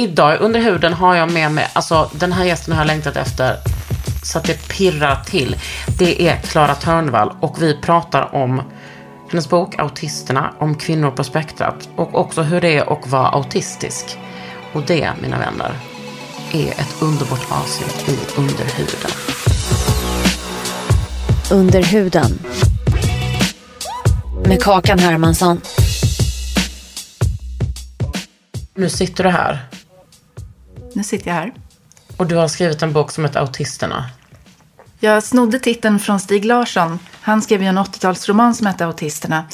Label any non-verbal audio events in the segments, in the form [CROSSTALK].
Idag under huden har jag med mig, alltså den här gästen har jag längtat efter så att det pirrar till. Det är Klara Törnvall och vi pratar om hennes bok Autisterna, om kvinnor på spektrat och också hur det är att vara autistisk. Och det, mina vänner, är ett underbart avsnitt i Underhuden. Under huden. Med Kakan Hermansson. Nu sitter du här Nu sitter jag här. och du har skrivit en bok som heter Autisterna. Jag snodde titeln från Stig Larsson. Han skrev ju en 80-talsroman som hette Autisterna.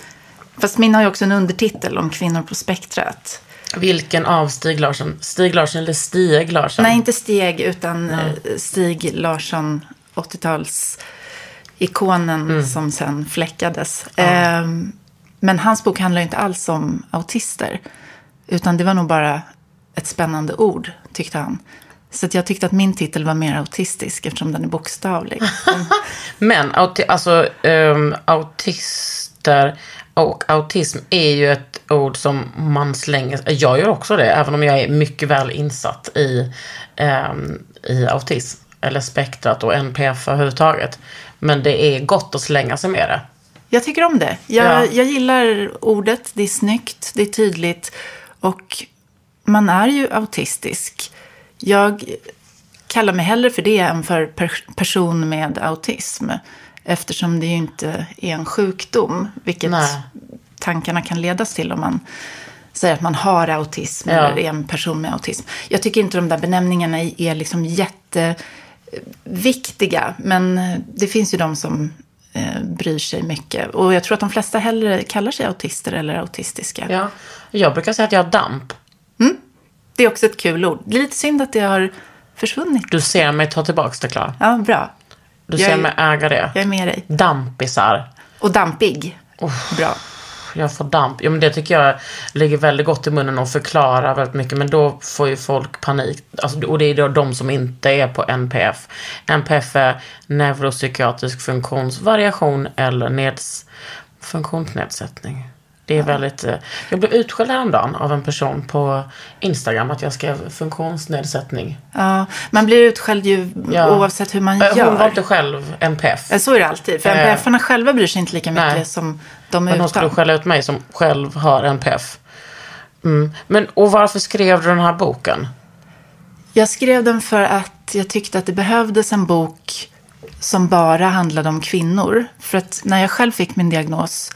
Fast min har ju också en undertitel om kvinnor på spektrat. Vilken av Stig Larsson? Stig Larsson eller Stieg Larsson? Nej, inte Steg, utan eh, Stig Larsson, 80-talsikonen som sen fläckades. Ehm, men hans bok handlar ju inte alls om autister. Utan det var nog bara ett spännande ord, tyckte han. Så att jag tyckte att min titel var mer autistisk eftersom den är bokstavlig. [LAUGHS] Men auti alltså, ehm, autister och autism är ju ett ord som man slänger. Jag gör också det, även om jag är mycket väl insatt i, ehm, i autism. Eller spektrat och NPF överhuvudtaget. Men det är gott att slänga sig med det. Jag tycker om det. Jag, Ja. jag gillar ordet. Det är snyggt, det är tydligt. Och man är ju autistisk. Jag kallar mig hellre för det än för per- person med autism. Eftersom det ju inte är en sjukdom. Vilket Nej. tankarna kan ledas till om man säger att man har autism Ja. eller är en person med autism. Jag tycker inte de där benämningarna är är liksom jätteviktiga. Men det finns ju de som eh, bryr sig mycket. Och jag tror att de flesta hellre kallar sig autister eller autistiska. Ja. Jag brukar säga att jag har damp. Det är också ett kul ord. Det är lite synd att det har försvunnit. Du ser mig ta tillbaka det, Klara. Ja, bra. Du Jag ser är- mig äga det. Jag är med dig. Dampisar. Och dampig. Bra. Jag får damp. Ja, men det tycker jag ligger väldigt gott i munnen och förklarar väldigt mycket. Men då får ju folk panik. Alltså, och det är då de som inte är på NPF. NPF är neuropsykiatrisk funktionsvariation eller neds, funktionsnedsättning. Det är väldigt... eh, Jag blev utskälld häromdagen av en person på Instagram att jag skrev funktionsnedsättning. Ja, man blir utskälld ju Ja. oavsett hur man Eh, gör. Hon var inte själv NPF. Ja, Så är det alltid. För Eh, NPF-arna själva bryr sig inte lika mycket nej. som de Men hon skulle skälla ut mig som själv har NPF. Mm. Men, och varför skrev du den här boken? Jag skrev den för att jag tyckte att det behövdes en bok som bara handlade om kvinnor. För att när jag själv fick min diagnos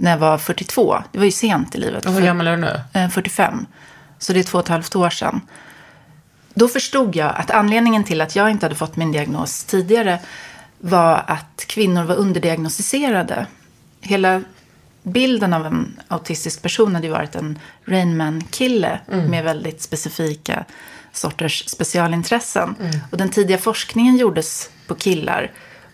när jag var 42, det var ju sent i livet. Och hur gammal är du nu? eh, 45. Så det är två och ett halvt år sedan. Då förstod jag att anledningen till att jag inte hade fått min diagnos tidigare var att kvinnor var underdiagnostiserade. Hela bilden av en autistisk person hade ju varit en Rainman-kille med väldigt specifika sorters specialintressen. Och den tidiga forskningen gjordes på killar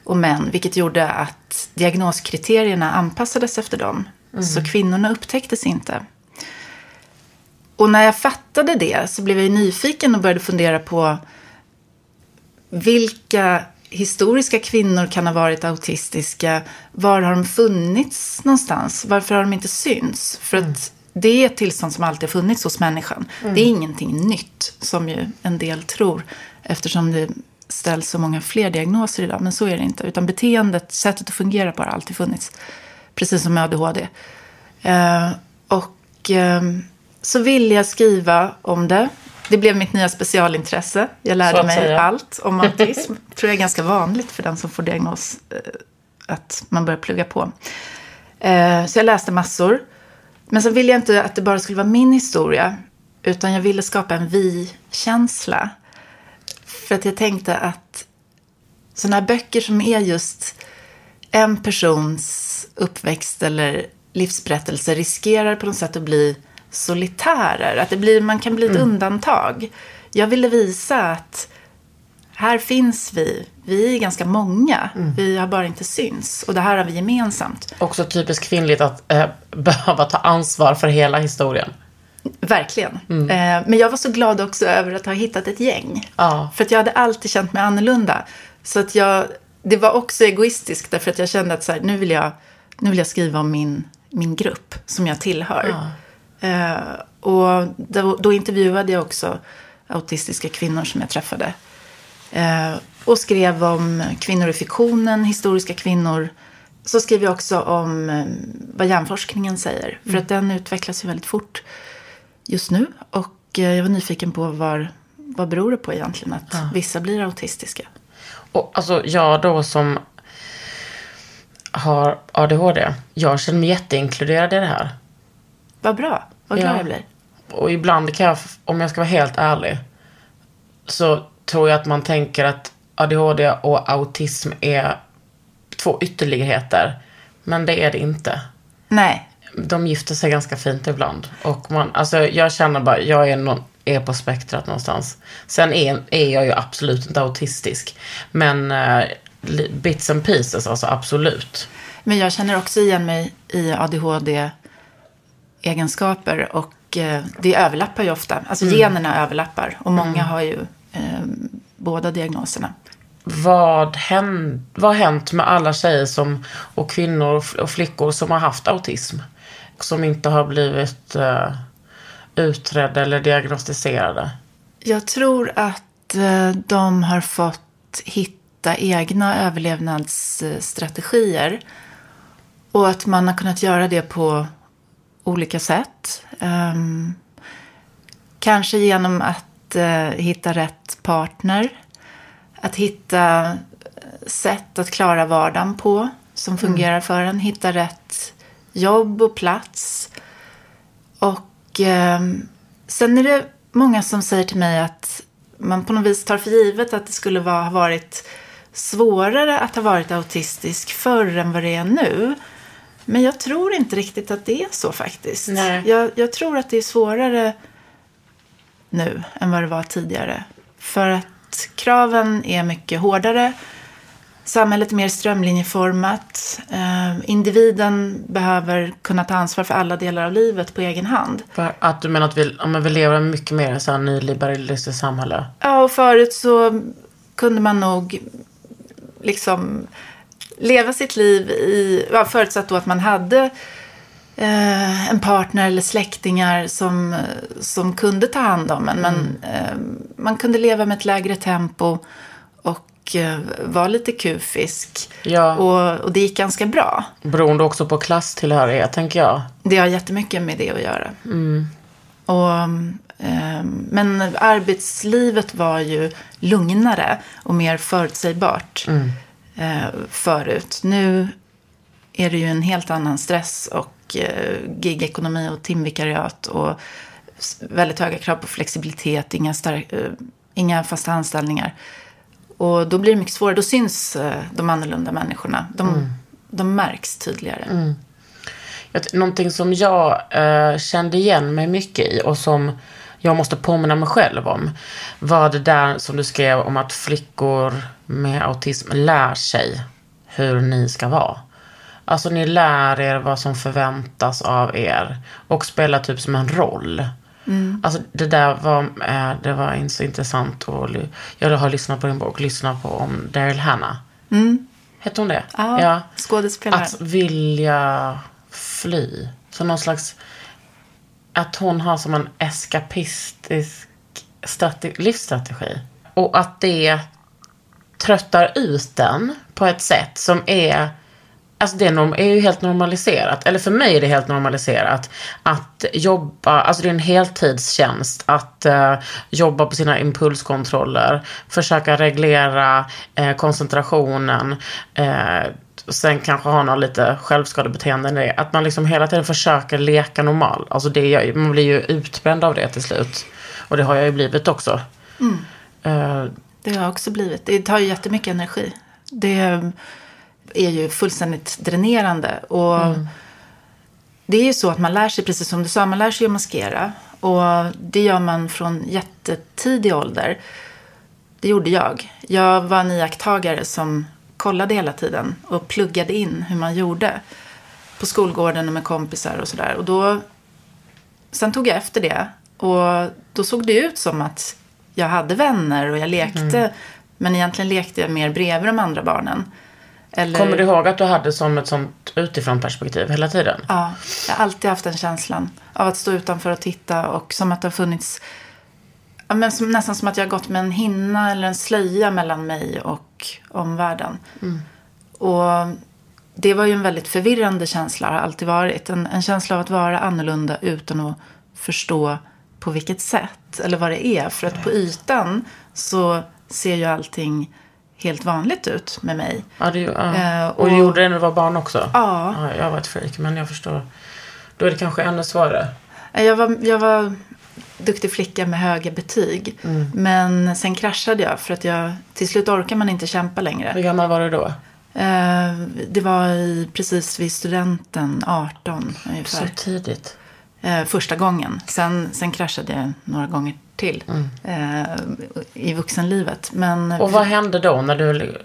och män, vilket gjorde att diagnoskriterierna anpassades efter dem. Så kvinnorna upptäcktes inte. Och när jag fattade det så blev jag nyfiken och började fundera på vilka historiska kvinnor kan ha varit autistiska? Var har de funnits någonstans? Varför har de inte synts? För att det är ett tillstånd som alltid har funnits hos människan. Det är ingenting nytt, som ju en del tror, eftersom det ställs så många fler diagnoser idag. Men så är det inte. Utan beteendet, sättet att fungera på har alltid funnits. Precis som med ADHD. Eh, och, eh, så ville jag skriva om det. Det blev mitt nya specialintresse. Jag lärde mig säga. allt om [LAUGHS] autism. tror jag är ganska vanligt för den som får diagnos. eh, Att man börjar plugga på. Eh, Så jag läste massor. Men så ville jag inte att det bara skulle vara min historia. Utan jag ville skapa en vi-känsla. För att jag tänkte att sådana här böcker som är just en persons uppväxt eller livsberättelse riskerar på något sätt att bli solitärer. Att det blir, man kan bli ett undantag. Jag ville visa att här finns vi. Vi är ganska många. Vi har bara inte syns. Och det här har vi gemensamt. Också typiskt kvinnligt att eh, [LAUGHS] behöva ta ansvar för hela historien. Verkligen. Eh, men jag var så glad också över att ha hittat ett gäng. Ja. För att jag hade alltid känt mig annorlunda. Så att jag, det var också egoistiskt därför att jag kände att så här, nu, vill jag, nu vill jag skriva om min, min grupp som jag tillhör. Eh, och då, då intervjuade jag också autistiska kvinnor som jag träffade. Eh, och skrev om kvinnor i fiktionen, historiska kvinnor. Så skrev jag också om eh, vad hjärnforskningen säger. För att den utvecklas ju väldigt fort just nu. Och eh, jag var nyfiken på var, vad beror det på egentligen att vissa blir autistiska. Och alltså jag då som har ADHD, jag känner mig jätteinkluderad i det här. Vad bra, vad glad Ja. jag blir. Och ibland kan jag, om jag ska vara helt ärlig, så tror jag att man tänker att ADHD och autism är två ytterligheter. Men det är det inte. Nej, De gifter sig ganska fint ibland. Och man, alltså jag känner bara, jag är, någon, är på spektrat någonstans. Sen är, är jag ju absolut inte autistisk. Men li- bits and pieces, alltså absolut. men jag känner också igen mig i ADHD-egenskaper. Och eh, det överlappar ju ofta. Alltså generna överlappar. Och många har ju eh, båda diagnoserna. Vad, händ, vad har hänt med alla tjejer som, och kvinnor och flickor som har haft autism? Som inte har blivit uh, utredda eller diagnostiserade? Jag tror att eh, de har fått hitta egna överlevnadsstrategier. Och att man har kunnat göra det på olika sätt. Ehm, kanske genom att eh, hitta rätt partner. Att hitta eh, sätt att klara vardagen på som fungerar för en. Hitta rätt jobb och plats. Och ehm, sen är det många som säger till mig att man på något vis tar för givet att det skulle vara, ha varit svårare att ha varit autistisk förr än vad det är nu. Men jag tror inte riktigt att det är så faktiskt. Nej. Jag, jag tror att det är svårare nu än vad det var tidigare. För att kraven är mycket hårdare. Samhället är mer strömlinjeformat. Eh, individen behöver kunna ta ansvar för alla delar av livet på egen hand. För att du menar att vi, ja, men vi lever mycket mer i här nyliberalistiskt samhälle? Ja, och förut så kunde man nog liksom leva sitt liv i, ja, förutsatt då att man hade eh, en partner eller släktingar som, som kunde ta hand om en. Men eh, man kunde leva med ett lägre tempo och eh, vara lite kufisk. Ja. Och, och det gick ganska bra. Beroende också på klasstillhörighet, tänker jag. Det har jättemycket med det att göra. Och, ehm, men arbetslivet var ju lugnare och mer förutsägbart eh, förut. Nu är det ju en helt annan stress och eh, gigekonomi och timvikariat och väldigt höga krav på flexibilitet, inga, stark, eh, inga fasta anställningar. Och då blir det mycket svårare. Då syns eh, de annorlunda människorna. De, de märks tydligare. T- Någonting som jag eh, kände igen mig mycket i och som jag måste påminna mig själv om var det där som du skrev om att flickor med autism lär sig hur ni ska vara. Alltså ni lär er vad som förväntas av er och spelar typ som en roll. Alltså det där var, eh, det var in- så intressant och jag har lyssnat på din bok, lyssnat på om Daryl Hannah. Hette hon det? Ja, skådespelare. Att vilja fly. Så någon slags... Att hon har som en eskapistisk strate- livsstrategi. Och att det tröttar ut den på ett sätt som är Alltså det är, ju helt normaliserat. Eller för mig är det helt normaliserat. Att jobba, alltså det är en heltidstjänst. Att eh, jobba på sina impulskontroller. Försöka reglera eh, koncentrationen. Eh, sen kanske ha något lite självskadebeteende i det. Att man liksom hela tiden försöker leka normal. Alltså det, man blir ju utbränd av det till slut. Och det har jag ju blivit också. Eh, Det har jag också blivit. Det tar ju jättemycket energi. Det är ju fullständigt dränerande. Och Det är ju så att man lär sig, precis som du sa, man lär sig att maskera. Och det gör man från jättetidig ålder. Det gjorde jag. Jag var en iakttagare som kollade hela tiden och pluggade in hur man gjorde. På skolgården och med kompisar och sådär. Och då sen tog jag efter det. Och då såg det ut som att jag hade vänner och jag lekte. Men egentligen lekte jag mer bredvid de andra barnen. Eller, Kommer du ihåg att du hade som ett sånt utifrån perspektiv hela tiden? Ja, jag har alltid haft den känslan av att stå utanför och titta och som att det har funnits ja, men som, nästan som att jag har gått med en hinna eller en slöja mellan mig och omvärlden. Och det var ju en väldigt förvirrande känsla, har alltid varit. En, en känsla av att vara annorlunda utan att förstå på vilket sätt eller vad det är. För att på ytan så ser ju allting helt vanligt ut med mig. Ja, det, ja. Eh, och, du och- gjorde det när du var barn också? Ja. ja. Jag var ett freak, men jag förstår. Då är det kanske ännu svårare. Jag var, jag var duktig flicka med höga betyg. Men sen kraschade jag för att jag, till slut orkar man inte kämpa längre. Hur gammal var du då? Eh, det var i, precis vid studenten, 18 Så ungefär. tidigt. Eh, första gången. Sen, sen kraschade jag några gånger till eh, i vuxenlivet. Men Och vad hände då när du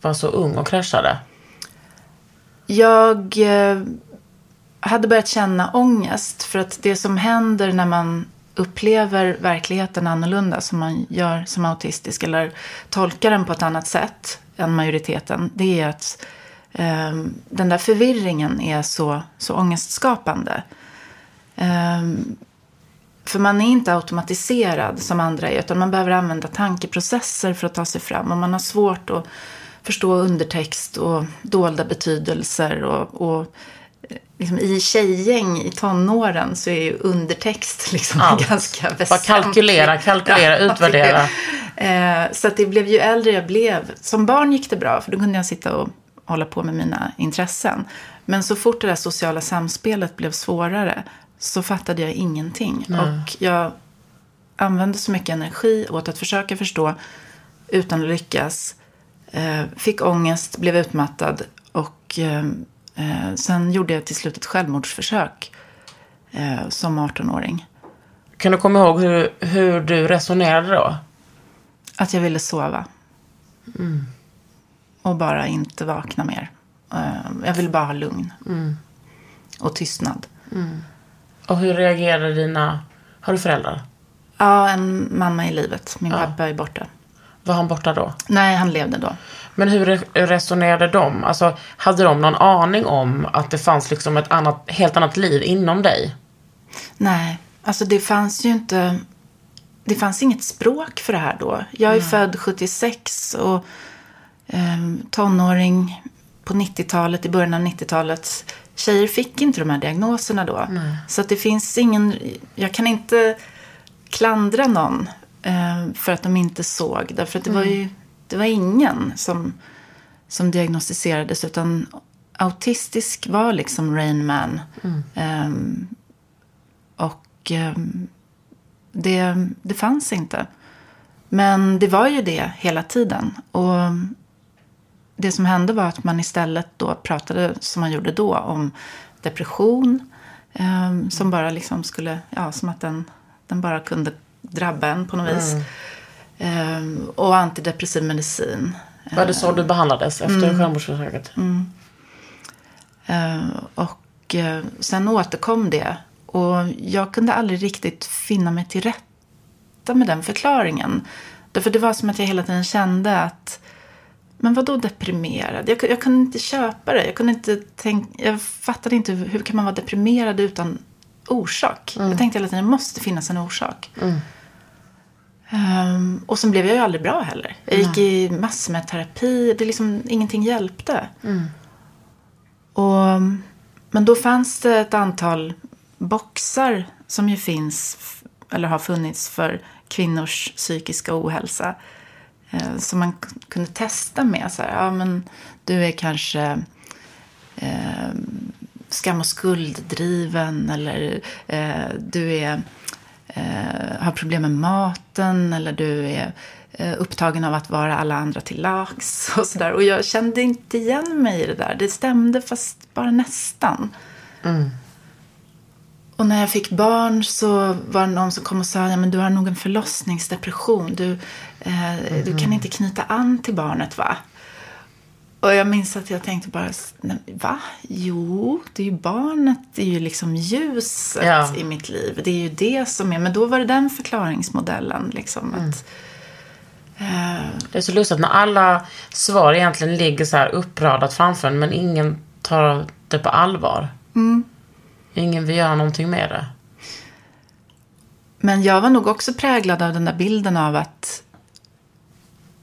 var så ung och kraschade? Jag eh, hade börjat känna ångest. För att det som händer när man upplever verkligheten annorlunda som man gör som autistisk eller tolkar den på ett annat sätt än majoriteten. Det är att eh, den där förvirringen är så, så ångestskapande. Eh, för man är inte automatiserad som andra är, utan man behöver använda tankeprocesser för att ta sig fram. Och man har svårt att förstå undertext och dolda betydelser. Och, och eh, liksom i tjejgäng i tonåren så är ju undertext [LAUGHS] liksom Allt. ganska väsentligt. Bara kalkylera, kalkylera, utvärdera. [LAUGHS] Eh, så att det blev ju äldre jag blev. Som barn gick det bra, för då kunde jag sitta och hålla på med mina intressen. Men så fort det där sociala samspelet blev svårare så fattade jag ingenting. Och jag använde så mycket energi åt att försöka förstå utan att lyckas. Eh, fick ångest, blev utmattad och eh, eh, sen gjorde jag till slut ett självmordsförsök som 18-åring. Kan du komma ihåg hur, hur du resonerade då? Att jag ville sova. Och bara inte vakna mer. Jag ville bara ha lugn. Och tystnad. Och hur reagerade dina... Har du föräldrar? Ja, en mamma i livet. Min pappa är borta. Var han borta då? Nej, han levde då. Men hur re- resonerade de? Alltså, hade de någon aning om att det fanns liksom ett annat, helt annat liv inom dig? Nej, alltså det fanns ju inte... Det fanns inget språk för det här då. Jag är född 76 och eh, tonåring på 90-talet, i början av 90-talet. Tjejer fick inte de här diagnoserna då. Så att det finns ingen... Jag kan inte klandra någon eh, för att de inte såg. Därför att det var ju det var ingen som, som diagnostiserades. Utan autistisk var liksom Rain Man. Ehm, och ehm, det, det fanns inte. Men det var ju det hela tiden. Och det som hände var att man istället då pratade, som man gjorde då, om depression. ehm, som bara liksom skulle, ja, som att den, den bara kunde drabba en på något vis. Ehm, och antidepressiv medicin. Var det så du behandlades efter självmordsförsöket? Eh, och eh, sen återkom det. Och jag kunde aldrig riktigt finna mig till rätta med den förklaringen. Därför det var som att jag hela tiden kände att men vad då deprimerad? Jag, jag kunde inte köpa det. Jag, kunde inte tänk, jag fattade inte hur kan man vara deprimerad utan orsak. Jag tänkte hela tiden det måste finnas en orsak. Ehm, och sen blev jag ju aldrig bra heller. Jag gick i massor med terapi. Det liksom, ingenting hjälpte. Och, men då fanns det ett antal boxar som ju finns, eller har funnits för kvinnors psykiska ohälsa. Eh, som man kunde testa med. Så här, ja, men du är kanske eh, skam och skulddriven eller eh, du är, eh, har problem med maten eller du är eh, upptagen av att vara alla andra till lags och sådär. Och jag kände inte igen mig i det där. Det stämde fast bara nästan. Mm. Och när jag fick barn så var det någon som kom och sa ja, men du har nog en förlossningsdepression. Du, eh, du kan inte knyta an till barnet va? Och jag minns att jag tänkte bara, va? Jo, det är ju barnet, det är ju liksom ljuset Ja. i mitt liv. Det är ju det som är, men då var det den förklaringsmodellen liksom. Att, eh, Det är så lustigt när alla svar egentligen ligger så här uppradat framför en men ingen tar det på allvar. Ingen vill göra någonting med det. Men jag var nog också präglad av den där bilden av att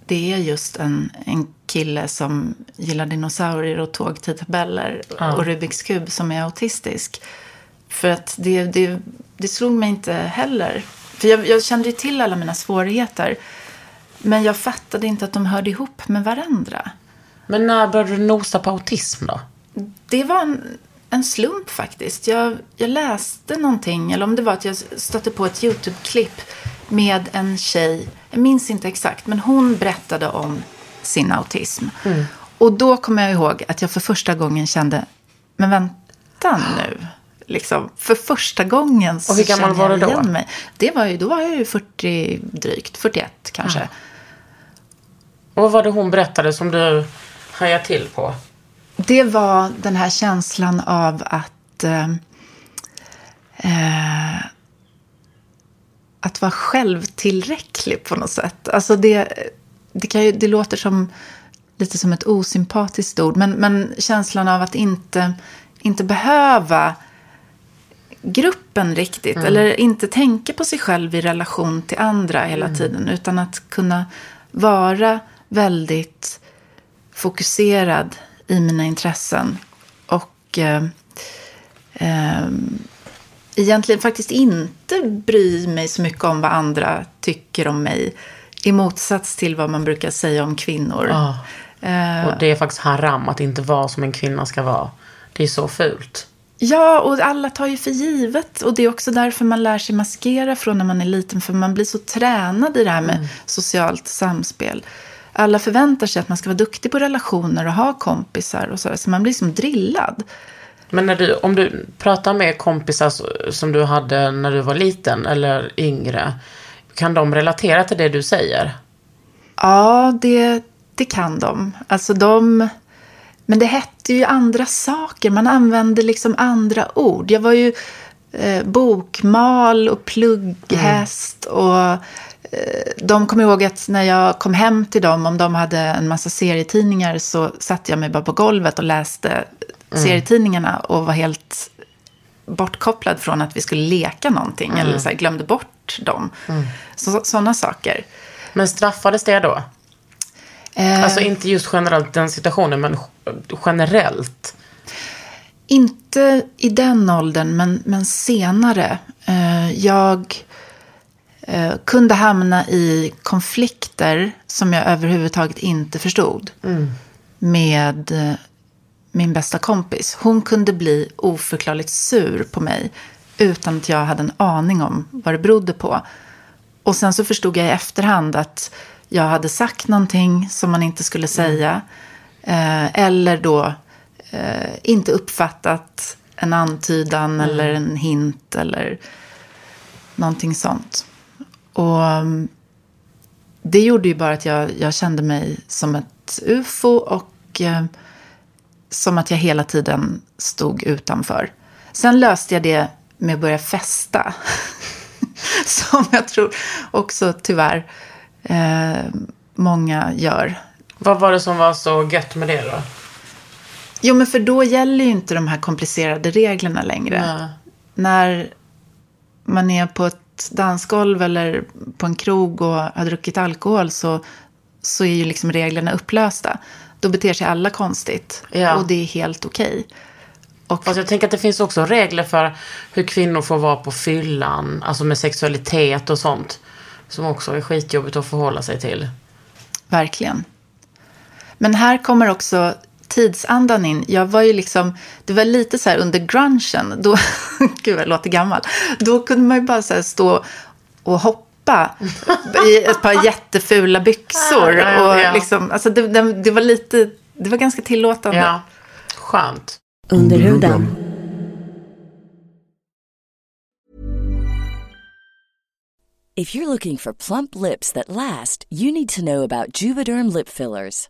det är just en, en kille som gillar dinosaurier och tågtidtabeller och Rubiks kub som är autistisk. För att det, det, det slog mig inte heller. För jag, jag kände ju till alla mina svårigheter. Men jag fattade inte att de hörde ihop med varandra. Men när började du nosa på autism då? Det var en, en slump faktiskt. Jag, jag läste någonting, eller om det var att jag stötte på ett YouTube-klipp med en tjej. Jag minns inte exakt, men hon berättade om sin autism. Och då kommer jag ihåg att jag för första gången kände, men vänta nu. Liksom, för första gången så Och hur gammal var du då? mig. Det var ju, då var jag ju 40 drygt, 41 kanske. Och vad var det hon berättade som du hajade till på? Det var den här känslan av att eh, eh, att vara självtillräcklig på något sätt. Alltså det, det, ju, det låter som lite som ett osympatiskt ord, men, men känslan av att inte, inte behöva gruppen riktigt. Eller inte tänka på sig själv i relation till andra hela tiden. Utan att kunna vara väldigt fokuserad i mina intressen. Och eh, eh, egentligen faktiskt inte bry mig så mycket om vad andra tycker om mig. I motsats till vad man brukar säga om kvinnor. Eh, Och det är faktiskt haram att inte vara som en kvinna ska vara. Det är så fult. Ja, och alla tar ju för givet. Och det är också därför man lär sig maskera från när man är liten. För man blir så tränad i det här med socialt samspel. Alla förväntar sig att man ska vara duktig på relationer och ha kompisar och så. Så man blir som drillad. Men när du, om du pratar med kompisar som du hade när du var liten eller yngre. Kan de relatera till det du säger? Ja, det, det kan de. Alltså de... Men det hette ju andra saker. Man använde liksom andra ord. Jag var ju eh, bokmal och plugghäst. Och eh, de kom ihåg att när jag kom hem till dem, om de hade en massa serietidningar, så satte jag mig bara på golvet och läste serietidningarna och var helt bortkopplad från att vi skulle leka någonting. Eller så här, glömde bort dem. Så, sådana saker. Men straffades det då? Eh, Alltså inte just generellt den situationen, men generellt. Inte i den åldern, men, men senare. Eh, jag eh, kunde hamna i konflikter som jag överhuvudtaget inte förstod. Med eh, min bästa kompis. Hon kunde bli oförklarligt sur på mig. Utan att jag hade en aning om vad det berodde på. Och sen så förstod jag i efterhand att jag hade sagt någonting som man inte skulle säga. Eh, eller då eh, inte uppfattat en antydan eller en hint eller någonting sånt. Och um, det gjorde ju bara att jag, jag kände mig som ett ufo och eh, som att jag hela tiden stod utanför. Sen löste jag det med att börja festa. [LAUGHS] som jag tror också tyvärr eh, många gör. Vad var det som var så gött med det då? Jo, men för då gäller ju inte de här komplicerade reglerna längre. Nej. När man är på ett dansgolv eller på en krog och har druckit alkohol så så är ju liksom reglerna upplösta. Då beter sig alla konstigt. Ja. Och det är helt okej. Och Fast jag tänker att det finns också regler för hur kvinnor får vara på fyllan. Alltså med sexualitet och sånt. Som också är skitjobbigt att förhålla sig till. Verkligen. Men här kommer också tidsandan in. Jag var ju liksom, det var lite så här under grungen, då, [LAUGHS] gud jag låter gammal, då kunde man ju bara så här stå och hoppa i ett par jättefula byxor. Och liksom, alltså det, det, det var lite, det var ganska tillåtande. Ja, skönt. Under huden. If you're looking for plump lips that last, you need to know about Juvederm lip fillers.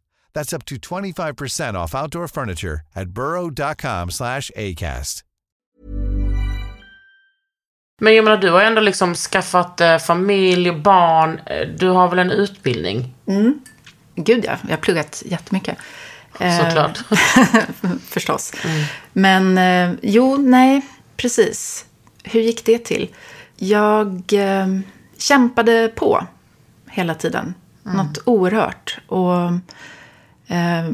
That's up to 25% off outdoor furniture at burrow.com slash ACAST. Men jag menar, du har ändå liksom skaffat eh, familj, barn. Eh, Du har väl en utbildning? Gud ja, jag har pluggat jättemycket. Eh, Såklart. [LAUGHS] Förstås. Men eh, jo, nej, precis. Hur gick det till? Jag eh, kämpade på hela tiden. Något oerhört. Och eh,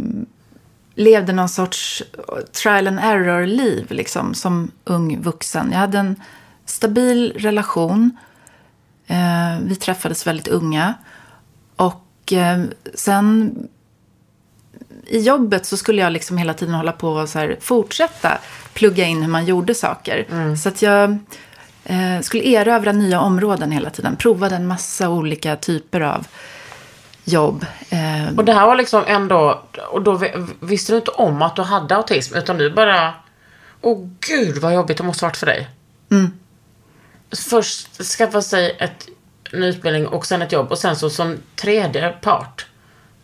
levde någon sorts trial and error-liv liksom, som ung vuxen. Jag hade en stabil relation. Eh, vi träffades väldigt unga. Och eh, sen i jobbet så skulle jag liksom hela tiden hålla på och så här fortsätta plugga in hur man gjorde saker. Så att jag eh, skulle erövra nya områden hela tiden. Provade en massa olika typer av jobb. Eh, Och det här var liksom ändå, och då vi- visste du inte om att du hade autism, utan du bara, åh gud vad jobbigt det måste varit för dig. Först skaffa sig ett, en utbildning och sen ett jobb och sen så som tredje part,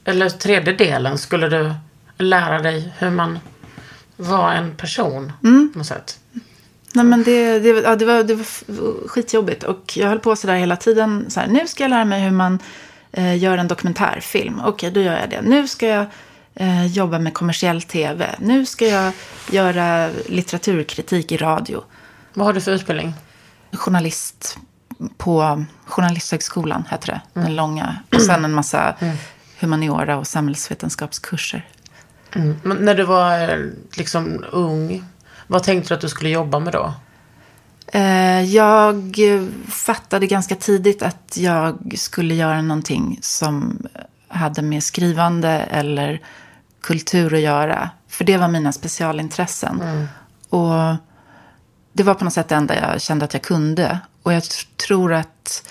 eller tredje delen, skulle du lära dig hur man var en person på något sätt. Nej, men det, det, ja, det, var, det var skitjobbigt. Och jag höll på sådär hela tiden. Så här, nu ska jag lära mig hur man eh, gör en dokumentärfilm. Okej, då gör jag det. Nu ska jag eh, jobba med kommersiell tv. Nu ska jag göra litteraturkritik i radio. Vad har du för utbildning? Journalist på Journalisthögskolan, heter det. Den långa. Och sen en massa humaniora och samhällsvetenskapskurser. Men när du var eh, liksom ung, vad tänkte du att du skulle jobba med då? Eh, Jag fattade ganska tidigt att jag skulle göra någonting som hade med skrivande eller kultur att göra. För det var mina specialintressen. Och det var på något sätt det enda jag kände att jag kunde. Och jag tr- tror att,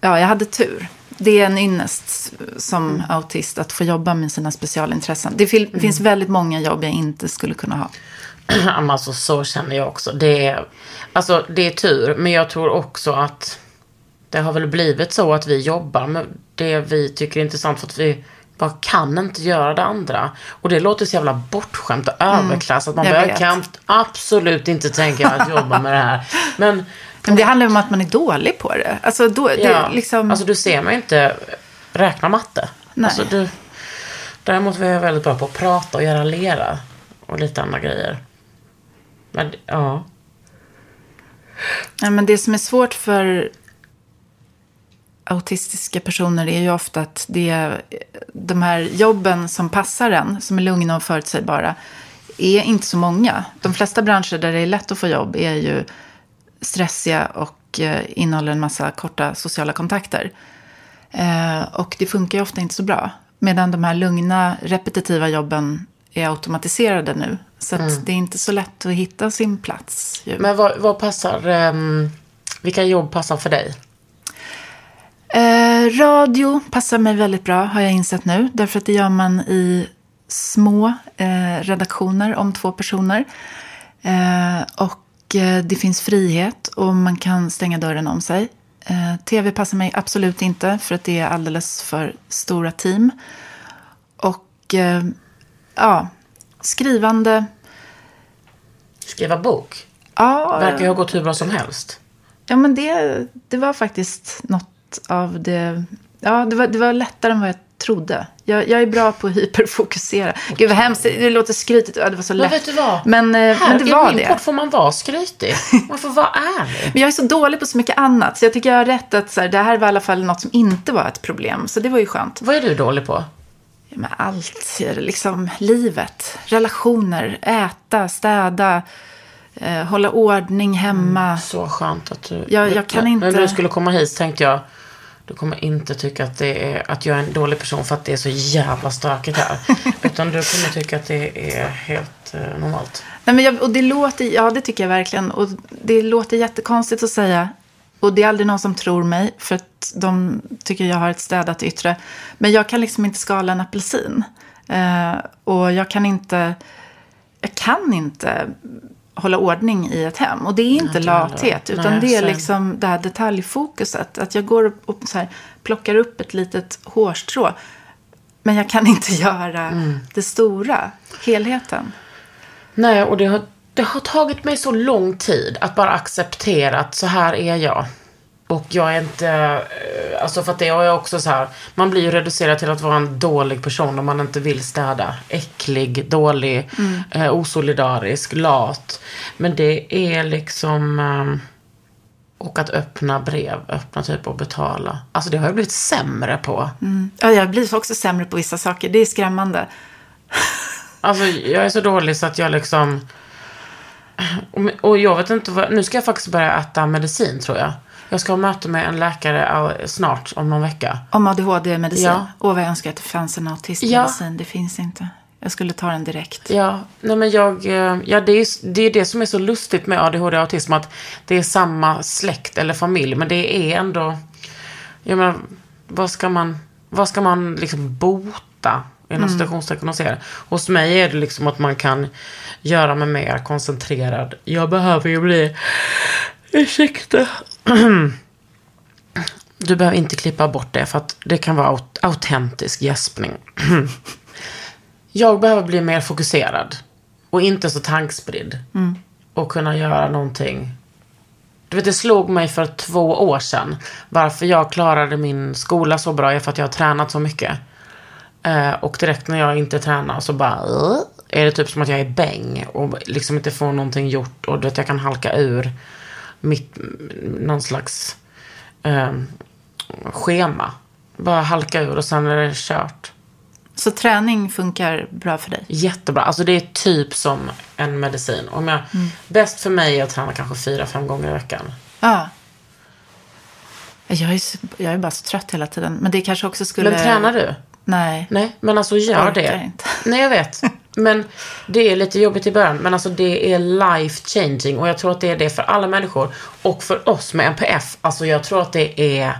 ja, jag hade tur. Det är en ynnest som autist att få jobba med sina specialintressen. Det fil- finns väldigt många jobb jag inte skulle kunna ha. [CLEARS THROAT] Alltså så känner jag också. Det är, alltså, det är tur, men jag tror också att det har väl blivit så att vi jobbar med det vi tycker är intressant för att vi bara kan inte göra det andra. Och det låter så jävla bortskämt och överklass. Att man Mm. vet. kan absolut inte tänka att jobba med det här. [LAUGHS] Men, Men det handlar om att man är dålig på det. Alltså, då, det, ja, liksom... alltså du ser mig inte räkna matte. Nej. Alltså, du, Däremot var jag väldigt bra på att prata och göra lera. Och lite andra grejer. Men ja. Ja, men det som är svårt för autistiska personer är ju ofta att det är de här jobben som passar en, som är lugna och förutsägbara, är inte så många. De flesta branscher där det är lätt att få jobb är ju stressiga och eh, innehåller en massa korta sociala kontakter. Eh, och det funkar ju ofta inte så bra. Medan de här lugna, repetitiva jobben är automatiserade nu. Så att det är inte så lätt att hitta sin plats. Ju. Men vad, vad passar, ehm, vilka jobb passar för dig? Eh, radio passar mig väldigt bra, har jag insett nu. Därför att det gör man i små eh, redaktioner om två personer. Eh, och eh, det finns frihet och man kan stänga dörren om sig. Eh, Tv passar mig absolut inte för att det är alldeles för stora team. Och eh, ja, skrivande. Skriva bok? Ja, Verkar ju ha gått hur bra som helst. Ja, men det, det var faktiskt något av det... Ja, det var, det var lättare än vad jag trodde. Jag, jag är bra på att hyperfokusera. Gud vad hemskt, det låter skrytigt. Ja, det var så Men lätt. vet du vad? Men, eh, Här, men det var min det. får man vara skrytig. Man får vara ärlig. Men jag är så dålig på så mycket annat. Så jag tycker jag har rätt att så här, det här var i alla fall något som inte var ett problem. Så det var ju skönt. Vad är du dålig på? Men allt, liksom livet, relationer, äta, städa, eh, hålla ordning hemma. Så skönt att du... Jag- jag kan inte- När du skulle komma hit tänkte jag, du kommer inte tycka att, det är, att jag är en dålig person för att det är så jävla stökigt här. [LAUGHS] Utan du kommer tycka att det är helt eh, normalt. Nej, men jag, och det låter, ja det tycker jag verkligen. Och det låter jättekonstigt att säga. Och det är aldrig någon som tror mig. För att de tycker jag har ett städat yttre. Men jag kan liksom inte skala en apelsin. Eh, och jag kan inte, jag kan inte hålla ordning i ett hem. Och det är inte heller. lathet. Utan Nej, det är liksom det här detaljfokuset. Att jag går och så här, plockar upp ett litet hårstrå. Men jag kan inte [LAUGHS] göra Mm. det stora, helheten. Nej, och det har, det har tagit mig så lång tid att bara acceptera att så här är jag. Och jag är inte, eh, alltså för att det är också så här, man blir ju reducerad till att vara en dålig person om man inte vill städa. Äcklig, dålig, eh, osolidarisk, lat. Men det är liksom, eh, och att öppna brev, öppna typ och betala. Alltså det har jag blivit sämre på. Ja, jag blir också sämre på vissa saker. Det är skrämmande. Alltså jag är så dålig så att jag liksom... Och, jag vet inte vad... Nu ska jag faktiskt börja äta medicin tror jag. Jag ska ha möte med en läkare snart, om någon vecka. Om ADHD-medicin. Ja. Åh, vad jag önskar att det fanns en autistmedicin. Det finns inte. Jag skulle ta den direkt. Ja, nej men jag... eh, Ja, det är det, är det som är så lustigt med ADHD och autism. Att det är samma släkt eller familj. Men det är ändå... Jag menar, vad ska man... Vad ska man liksom bota? Inom citationstecken och säga. Hos mig är det liksom att man kan göra mig mer koncentrerad. Jag behöver ju bli... Ursäkta. [CLEARS THROAT] Du behöver inte klippa bort det för att det kan vara aut- autentisk gäspning. [CLEARS THROAT] Jag behöver bli mer fokuserad. Och inte så tankspridd. Och kunna göra någonting. Du vet, det slog mig för två år sedan. Varför jag klarade min skola så bra är för att jag har tränat så mycket. Eh, och direkt när jag inte tränar så bara... Är det typ som att jag är bäng. Och liksom inte får någonting gjort. Och du vet, jag kan halka ur mitt, någon slags eh, schema. Bara halka ur och sen är det kört. Så träning funkar bra för dig? Jättebra. Alltså det är typ som en medicin. Om jag, Bäst för mig är att träna kanske fyra, fem gånger i veckan. Ja. Jag är, jag är bara så trött hela tiden. Men det kanske också skulle... Men tränar du? Nej. Nej, men alltså gör det. inte. [LAUGHS] Nej, jag vet. Men det är lite jobbigt i början. Men alltså det är life changing. Och jag tror att det är det för alla människor. Och för oss med NPF. Alltså jag tror att det är...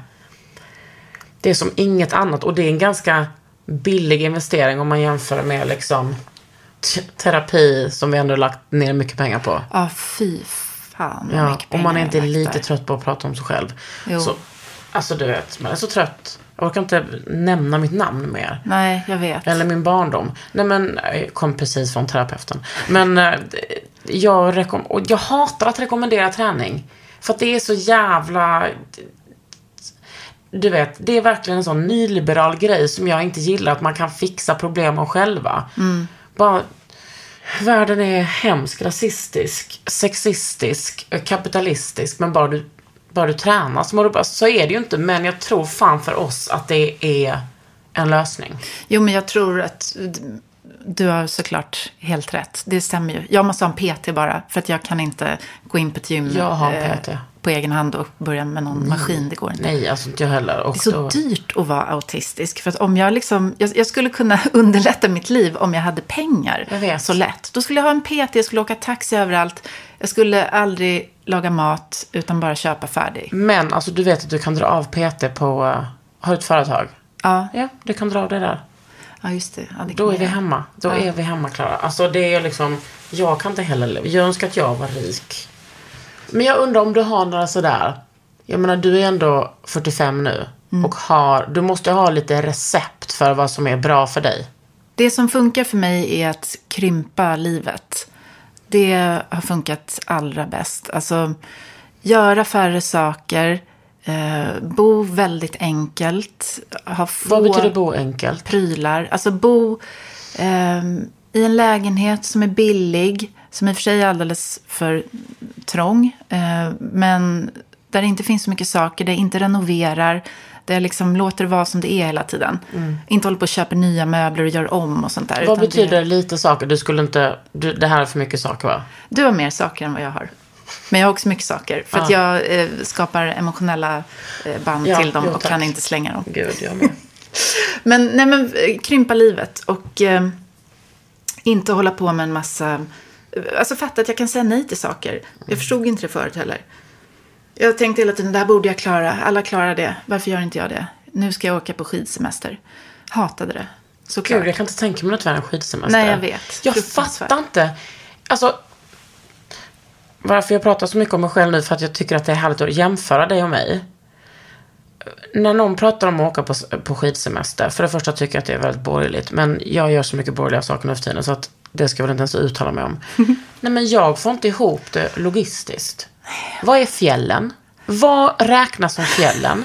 Det är som inget annat. Och det är en ganska billig investering om man jämför med liksom terapi som vi ändå lagt ner mycket pengar på. Ja, fy fan Ja, mycket om man inte är lagt lite där. trött på att prata om sig själv. Jo. Så, alltså du vet, man är så trött. Jag orkar inte nämna mitt namn mer. Nej, jag vet. Eller min barndom. Nej men, jag kom precis från terapeuten. Men eh, jag, rekom- och jag hatar att rekommendera träning. För att det är så jävla... du vet, det är verkligen en sån nyliberal grej som jag inte gillar, att man kan fixa problemen själva. Bara, världen är hemsk, rasistisk, sexistisk, kapitalistisk, men bara du, bara du tränar så mår du bra. Så är det ju inte, men jag tror fan för oss att det är en lösning. Jo, men jag tror att du har såklart helt rätt. Det stämmer ju. Jag måste ha en PT bara, för att jag kan inte gå in på ett gym Jag har en eh, PT. på egen hand och börja med någon maskin. Det går inte. Nej, alltså inte jag heller. Och Det är så då, dyrt att vara autistisk. För att om jag liksom, jag, jag skulle kunna [LAUGHS] underlätta mitt liv om jag hade pengar. Jag. Så lätt. Då skulle jag ha en PT, jag skulle åka taxi överallt. Jag skulle aldrig laga mat, utan bara köpa färdig. Men alltså du vet att du kan dra av PT på, uh, har du ett företag? Ja, Ja, du kan dra av det där. ja just det. Ja, det Då är jag vi hemma. Då Ja. är vi hemma, Klara. Alltså det är liksom, jag kan inte heller. Jag önskar att jag var rik. Men jag undrar om du har några sådär, jag menar du är ändå 45 nu. Mm. Och har, du måste ha lite recept för vad som är bra för dig. Det som funkar för mig är att krympa livet. Det har funkat allra bäst. Alltså, göra färre saker, eh, bo väldigt enkelt, ha få Vad betyder bo enkelt? prylar. Alltså bo ehm, i en lägenhet som är billig, som i och för sig är alldeles för trång, eh, men där det inte finns så mycket saker, där jag inte renoverar, jag liksom låter det vara som det är hela tiden. Inte håller på och köper nya möbler och gör om och sånt där. Mm. Vad betyder Det, lite saker? Du skulle inte, du, det här är för mycket saker va? du har mer saker än vad jag har. Men jag har också mycket saker. För att jag eh, skapar emotionella eh, band Ja, till dem jo, och tack. kan inte slänga dem. Gud, jag med. [LAUGHS] Men, nej, men eh, krympa livet och eh, inte hålla på med en massa... Alltså fatta att jag kan säga nej till saker. Jag förstod inte det förut heller. Jag tänkte hela tiden, det här borde jag klara. Alla klarar det. Varför gör inte jag det? Nu ska jag åka på skidsemester. Hatade det. Såklart. Gud, jag kan inte tänka mig något värre än skidsemester. Nej, jag vet. Jag fattar inte. Alltså, varför jag pratar så mycket om mig själv nu, för att jag tycker att det är härligt att jämföra dig och mig. När någon pratar om att åka på, på skidsemester, för det första tycker jag att det är väldigt borgerligt, men jag gör så mycket borgerliga saker nu för tiden, så att det ska jag väl inte ens uttala mig om. [LAUGHS] Nej, men jag får inte ihop det logistiskt. Vad är fjällen? Vad räknas som fjällen?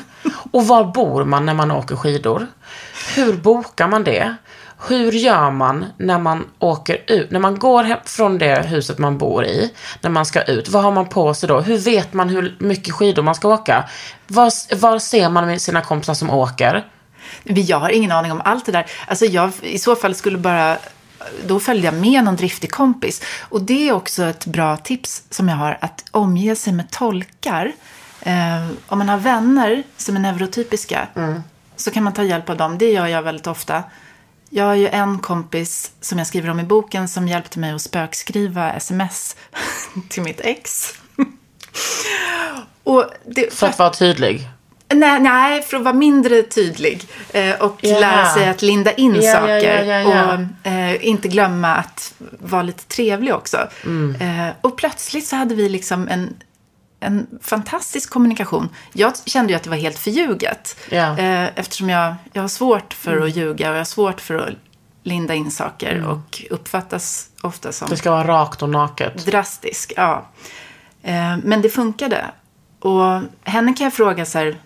Och var bor man när man åker skidor? Hur bokar man det? Hur gör man när man åker ut? När man går hem från det huset man bor i, när man ska ut, vad har man på sig då? Hur vet man hur mycket skidor man ska åka? Var, var ser man med sina kompisar som åker? Jag har ingen aning om allt det där. Alltså jag i så fall skulle bara... Då följde jag med någon driftig kompis. Och det är också ett bra tips som jag har, att omge sig med tolkar. Eh, om man har vänner som är neurotypiska så kan man ta hjälp av dem. Det gör jag väldigt ofta. Jag har ju en kompis som jag skriver om i boken som hjälpte mig att spökskriva sms [LAUGHS] till mitt ex. [LAUGHS] Och det, För att vara tydlig. Nej, nej, för att vara mindre tydlig eh, och Ja. lära sig att linda in ja, saker. ja. Och eh, inte glömma att vara lite trevlig också. Mm. Eh, och plötsligt så hade vi liksom en, en fantastisk kommunikation. Jag kände ju att det var helt förljuget. Eh, eftersom jag, jag har svårt för att ljuga och jag har svårt för att linda in saker och uppfattas ofta som Det ska vara rakt och naket. drastisk. Ja. Eh, men det funkade. Och henne kan jag fråga så här.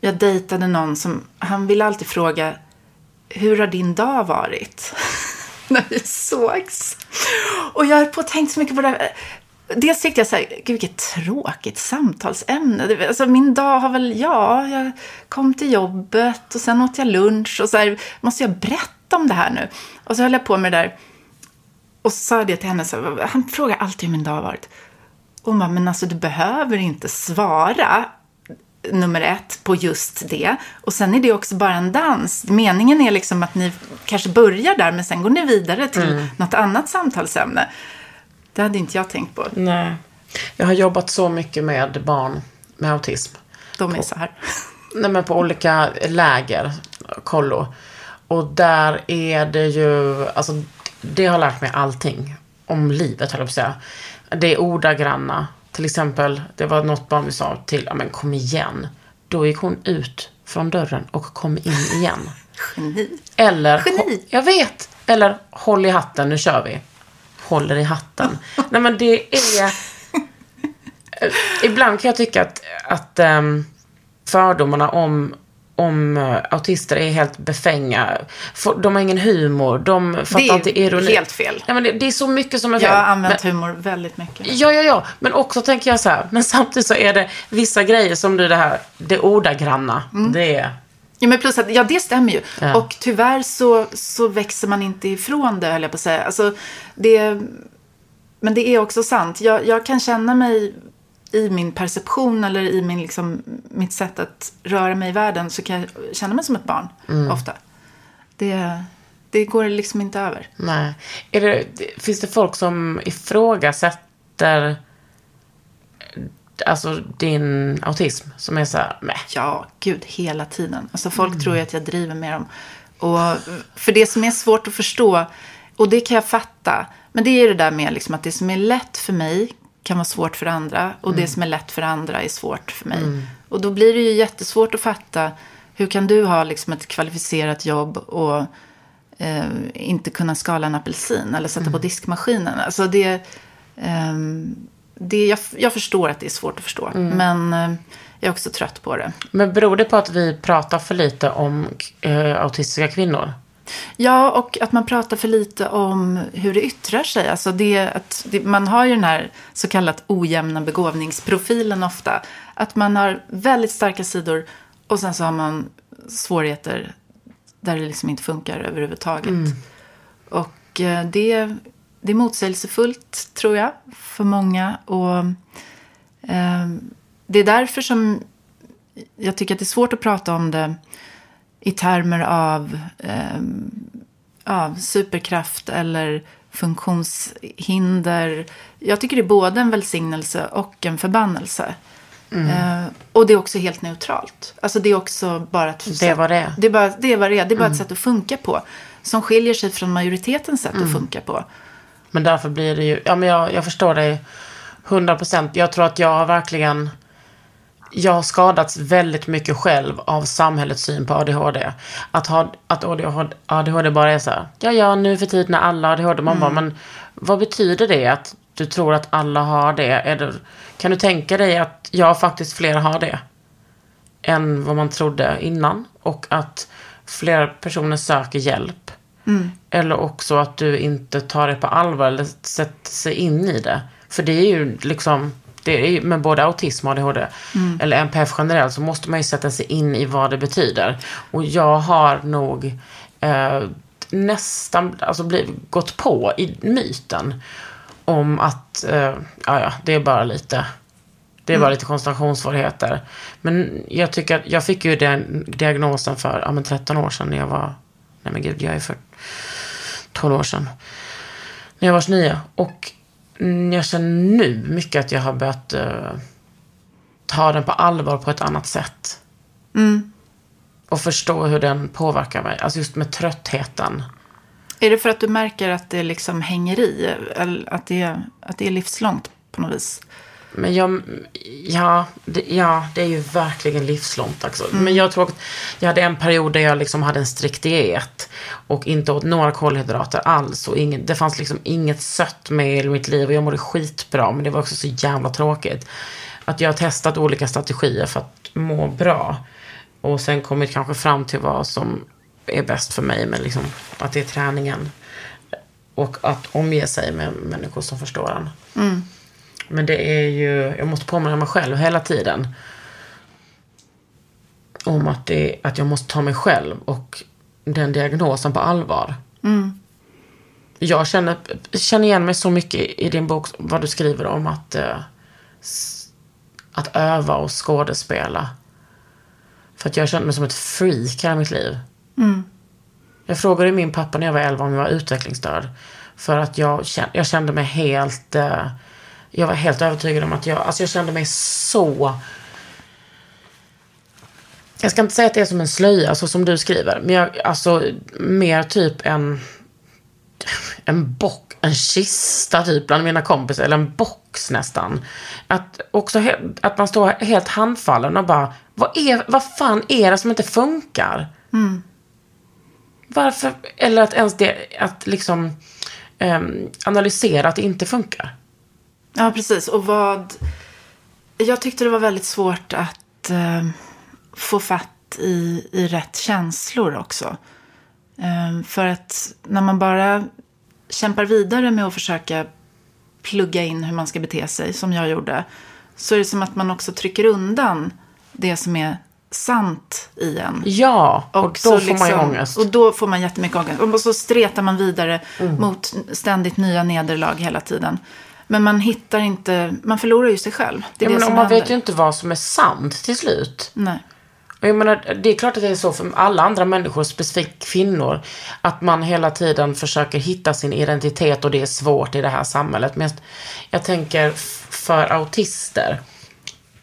Jag dejtade någon som, han ville alltid fråga, hur har din dag varit? [LAUGHS] När vi sågs. Och jag har på och tänkt så mycket på det här. Dels tyckte jag så här, gud vilket tråkigt samtalsämne. Alltså min dag har väl, ja, jag kom till jobbet och sen åt jag lunch och så här, måste jag berätta om det här nu? Och så höll jag på med det där. Och så sa jag det till henne, så här, han frågar alltid hur min dag har varit. Och hon bara, men alltså du behöver inte svara nummer ett på just det. Och sen är det också bara en dans. Meningen är liksom att ni kanske börjar där, men sen går ni vidare till något annat samtalsämne. Det hade inte jag tänkt på. Nej. Jag har jobbat så mycket med barn med autism. De är så här. Nej, men på olika läger, kollo. Och där är det ju, alltså det har lärt mig allting om livet, höll jag på att säga. Det är ordagranna. Till exempel, det var något barn vi sa till, ja men kom igen. Då gick hon ut från dörren och kom in igen. Geni. Eller, Geni. jag vet. Eller, håll i hatten, nu kör vi. Håller i hatten. [LAUGHS] Nej men det är... Eh, Ibland kan jag tycka att, att ehm, fördomarna om om uh, autister är helt befänga. De har ingen humor, de fattar Det är inte ironi. helt fel. Ja, men det, det är så mycket som är fel. Jag har använt men, humor väldigt mycket. Ja, ja, ja. Men också tänker jag så här, men samtidigt så är det vissa grejer som du det här, det ordagranna. Mm. Det är... Ja, men plus att, ja det stämmer ju. Ja. Och tyvärr så, så växer man inte ifrån det, höll jag på att säga. Alltså, det, men det är också sant. Jag, jag kan känna mig i min perception eller i min, liksom, mitt sätt att röra mig i världen så kan jag känna mig som ett barn ofta. Det, det går liksom inte över. Nej. Är det, finns det folk som ifrågasätter alltså din autism? Som är så här, nej. Ja, gud, hela tiden. Alltså folk tror ju att jag driver med dem. Och för det som är svårt att förstå, och det kan jag fatta, men det är ju det där med liksom att det som är lätt för mig kan vara svårt för andra och det som är lätt för andra är svårt för mig. Och då blir det ju jättesvårt att fatta, hur kan du ha liksom ett kvalificerat jobb och eh, inte kunna skala en apelsin eller sätta på diskmaskinen? Alltså det, ehm, det jag, jag förstår att det är svårt att förstå, men eh, jag är också trött på det. Men beror det på att vi pratar för lite om eh, autistiska kvinnor? Ja, och att man pratar för lite om hur det yttrar sig. Alltså det, att det, man har ju den här så kallat ojämna begåvningsprofilen ofta. Att man har väldigt starka sidor och sen så har man svårigheter där det liksom inte funkar överhuvudtaget. Och eh, det, det är motsägelsefullt, tror jag, för många. Och eh, det är därför som jag tycker att det är svårt att prata om det i termer av, eh, av superkraft eller funktionshinder. Jag tycker det är både en välsignelse och en förbannelse. Eh, och det är också helt neutralt. Alltså det är också bara ett Det är vad det. Det är bara, det är, vad det. Det är bara ett sätt att funka på. Som skiljer sig från majoritetens sätt att funka på. Men därför blir det ju, ja men jag, jag förstår dig 100%. Jag tror att jag har verkligen, jag har skadats väldigt mycket själv av samhällets syn på ADHD. Att, ha, att ADHD, ADHD bara är så här, ja ja nu för tiden är alla ADHD. Man bara, men vad betyder det att du tror att alla har det? Det? Kan du tänka dig att jag faktiskt fler har det? Än vad man trodde innan. Och att fler personer söker hjälp. Eller också att du inte tar det på allvar eller sätter sig in i det. För det är ju liksom, det är med både autism och ADHD, eller NPF generellt, så måste man ju sätta sig in i vad det betyder. Och jag har nog eh, nästan alltså bliv, gått på i myten om att, eh, ja det är bara lite det är bara lite koncentrationssvårigheter. Men jag tycker att jag fick ju den diagnosen för ja, men 13 år sedan när jag var, nej men gud, jag är för 12 år sedan. När jag var 29. Och mm, jag känner nu mycket att jag har börjat eh, ta den på allvar på ett annat sätt. Och förstå hur den påverkar mig. Alltså just med tröttheten. Är det för att du märker att det liksom hänger i? Eller att det, att det är livslångt på något vis? Men jag, ja, det, ja, det är ju verkligen livslångt. Alltså. Men jag tror att jag hade en period där jag liksom hade en strikt diet. Och inte åt några kolhydrater alls. Och ingen, det fanns liksom inget sött med i mitt liv. Och jag mådde skitbra. Men det var också så jävla tråkigt. Att jag har testat olika strategier för att må bra. Och sen kommit kanske fram till vad som är bäst för mig. Men liksom att det är träningen. Och att omge sig med människor som förstår en. Men det är ju, jag måste påminna mig själv hela tiden. Om att, det, att jag måste ta mig själv och den diagnosen på allvar. Jag känner, känner igen mig så mycket i din bok, vad du skriver om att, eh, att öva och skådespela. För att jag kände mig som ett freak hela mitt liv. Jag frågade min pappa när jag var 11 om jag var utvecklingsstörd. För att jag kände, jag kände mig helt... Eh, jag var helt övertygad om att jag... Alltså jag kände mig så... Jag ska inte säga att det är som en slöja, så som du skriver. Men jag, alltså mer typ en... En bock, en kista typ bland mina kompisar. Eller en box nästan. Att, också att man står helt handfallen och bara... Vad, är, vad fan är det som inte funkar? Varför? Eller att ens det, att liksom ehm, analysera att det inte funkar. Ja, precis. Och vad... Jag tyckte det var väldigt svårt att, eh, få fatt i, i rätt känslor också. Ehm, för att när man bara kämpar vidare med att försöka plugga in hur man ska bete sig, som jag gjorde, så är det som att man också trycker undan det som är sant i en. Ja, och, då så får man ju ångest. Och då får man jättemycket ångest. Och så stretar man vidare Mm. mot ständigt nya nederlag hela tiden. Men man hittar inte, man förlorar ju sig själv. Det är ja, det men som man händer. vet ju inte vad som är sant till slut. Nej. Och jag menar, det är klart att det är så för alla andra människor, specifikt kvinnor, att man hela tiden försöker hitta sin identitet och det är svårt i det här samhället. Men jag, tänker för autister,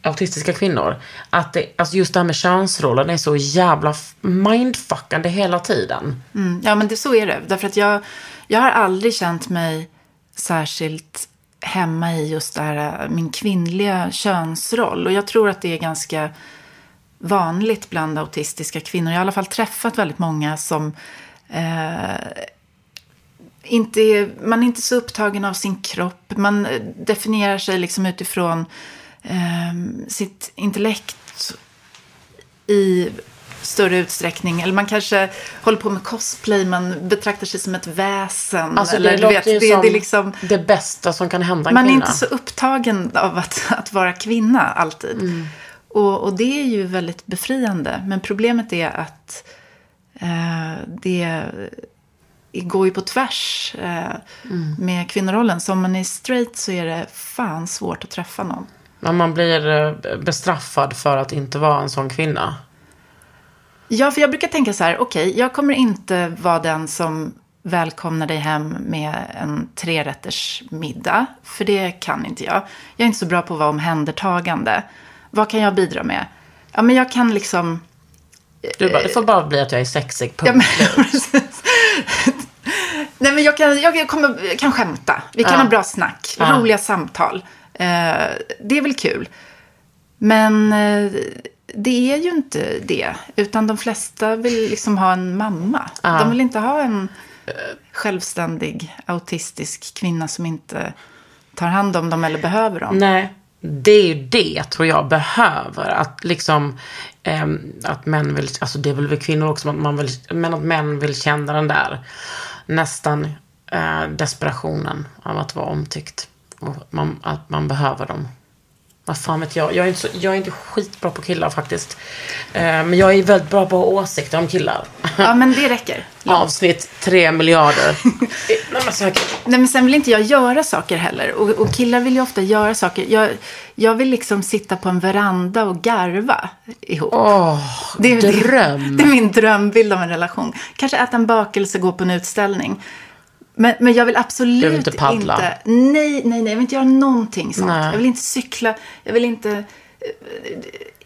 autistiska kvinnor, att det, alltså just det här med könsrollen är så jävla mindfuckande hela tiden. Mm, ja, men det, så är det. Därför att jag, jag har aldrig känt mig särskilt hemma i just det här, äh, min kvinnliga könsroll. Och jag tror att det är ganska vanligt bland autistiska kvinnor. Jag har i alla fall träffat väldigt många som eh, inte är, man är inte så upptagen av sin kropp. Man äh, definierar sig liksom utifrån eh, sitt intellekt i större utsträckning. Eller man kanske håller på med cosplay, man betraktar sig som ett väsen. Alltså det låter vet, ju det, som det är liksom, det bästa som kan hända en man är kvinna. inte så upptagen av att, [LAUGHS] att vara kvinna alltid. Mm. Och, och det är ju väldigt befriande. Men problemet är att eh, det går ju på tvärs eh, Mm. med kvinnorollen. Så om man är straight så är det fan svårt att träffa någon. Men man blir eh, bestraffad för att inte vara en sån kvinna. Ja, för jag brukar tänka så här, okej, jag kommer inte vara den som välkomnar dig hem med en trerätters middag. För det kan inte jag. Jag är inte så bra på att vara omhändertagande. Vad kan jag bidra med? Ja, men jag kan liksom... Du bara, det får bara bli att jag är sexig, Ja, punkt. men, [LAUGHS] precis. Nej, men jag kan, jag kommer, kan skämta. Vi kan Ja. ha bra snack, Ja. roliga samtal. Eh, det är väl kul. Men eh, det är ju inte det. Utan de flesta vill liksom ha en mamma. Ja. De vill inte ha en självständig autistisk kvinna som inte tar hand om dem eller behöver dem. Nej, det är ju det tror jag behöver. Att liksom, ehm, att män vill, alltså det är väl vi kvinnor också, att man vill, men att män vill känna den där nästan eh, desperationen av att vara omtyckt. Och man, att man behöver dem. Vad fan vet jag? Jag är inte, så, jag är inte skitbra på killar faktiskt. Eh, men jag är väldigt bra på åsikter om killar. Ja, men det räcker. [LAUGHS] Avsnitt tre miljarder. Nej, [LAUGHS] men säkert. Nej, men sen vill inte jag göra saker heller. Och, och killar vill ju ofta göra saker. Jag, jag vill liksom sitta på en veranda och garva ihop. Åh, det, är, dröm. Det, [LAUGHS] det är min drömbild av en relation. Kanske äta en bakelse, gå på en utställning. Men, men jag vill absolut Du vill inte paddla? inte- Nej, nej, nej. Jag vill inte göra någonting sånt. Nej. Jag vill inte cykla. Jag vill inte... eh,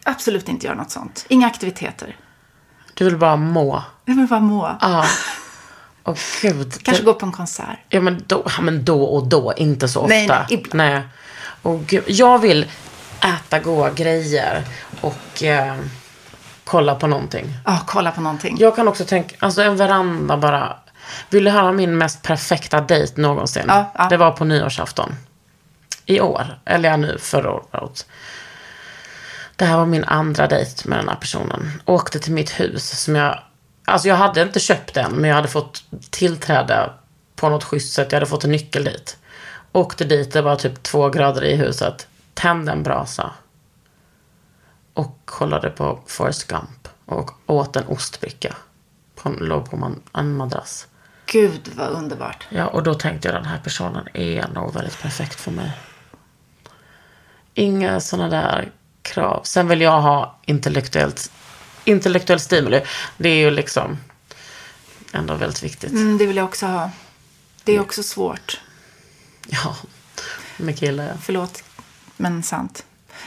Absolut inte göra något sånt. Inga aktiviteter. Du vill bara må. Jag vill bara må. Ja. Åh gud. [LAUGHS] Kanske det, gå på en konsert. Ja men, då, men då och då, inte så ofta. Nej, nej, ibland. nej. Och gud, jag vill äta goda grejer och eh, kolla på någonting. Ja, kolla på någonting. Jag kan också tänka, alltså en veranda bara. Vill du höra min mest perfekta dejt någonsin? Ja, ja. Det var på nyårsafton. I år, eller ja nu förra året. Det här var min andra dejt med den här personen. Åkte till mitt hus som jag, alltså jag hade inte köpt den, men jag hade fått tillträde på något schysst sätt. Jag hade fått en nyckel dit. Åkte dit, det var typ två grader i huset. Tände en brasa. Och kollade på Forrest Gump. Och åt en ostbricka. På, låg på man, en madrass. Gud, vad underbart. Ja, och då tänkte jag den här personen är nog väldigt perfekt för mig. Inga sådana där krav. Sen vill jag ha intellektuellt, intellektuell stimuli. Det är ju liksom ändå väldigt viktigt. Mm, det vill jag också ha. Det är också svårt. Ja, med killar ja. Förlåt, men sant.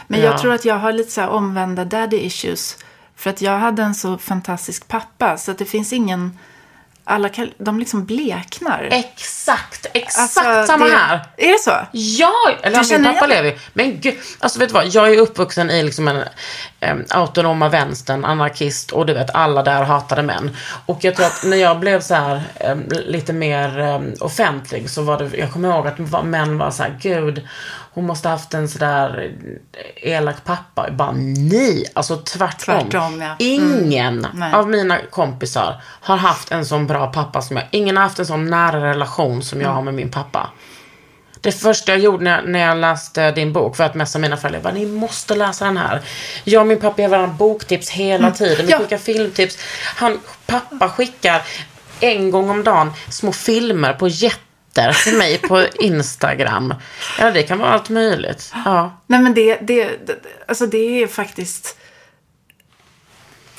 Men Ja. jag tror att jag har lite så här omvända daddy issues. För att jag hade en så fantastisk pappa. Så att det finns ingen... Alla de liksom bleknar. Exakt, exakt Alltså, samma det- här. Är det så? Ja, eller min känner pappa lever. Men gud, alltså vet du vad, jag är uppvuxen i liksom en um, autonoma vänstern, anarkist och du vet alla där hatade män. Och jag tror att när jag blev så här em, lite mer em, offentlig så var det, jag kommer ihåg att män var så här, gud, hon måste haft en sådär elak pappa. Jag bara nej, alltså tvärtom. Tvärtom, ja. Mm. Ingen Nej. av mina kompisar har haft en sån bra pappa som jag. Ingen har haft en sån nära relation som jag Mm. har med min pappa. Det första jag gjorde när, när jag läste din bok för att messa mina föräldrar var ni måste läsa den här. Jag och min pappa ger varandra boktips hela tiden. Vi Ja. skickar filmtips. Han, pappa skickar en gång om dagen små filmer på jätter till mig på Instagram. Ja, det kan vara allt möjligt. Ja. Nej men det, det, alltså det är faktiskt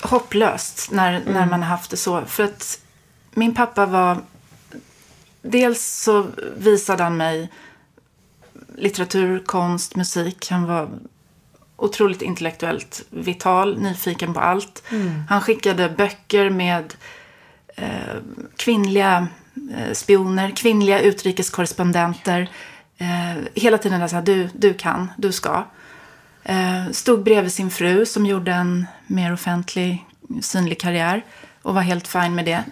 hopplöst när, när man har haft det så. För att min pappa var... Dels så visade han mig litteratur, konst, musik. Han var otroligt intellektuellt vital, nyfiken på allt. Han skickade böcker med eh, kvinnliga spioner, kvinnliga utrikeskorrespondenter. Eh, hela tiden där så här, du, du kan, du ska. Eh, stod bredvid sin fru som gjorde en mer offentlig, synlig karriär och var helt fin med det.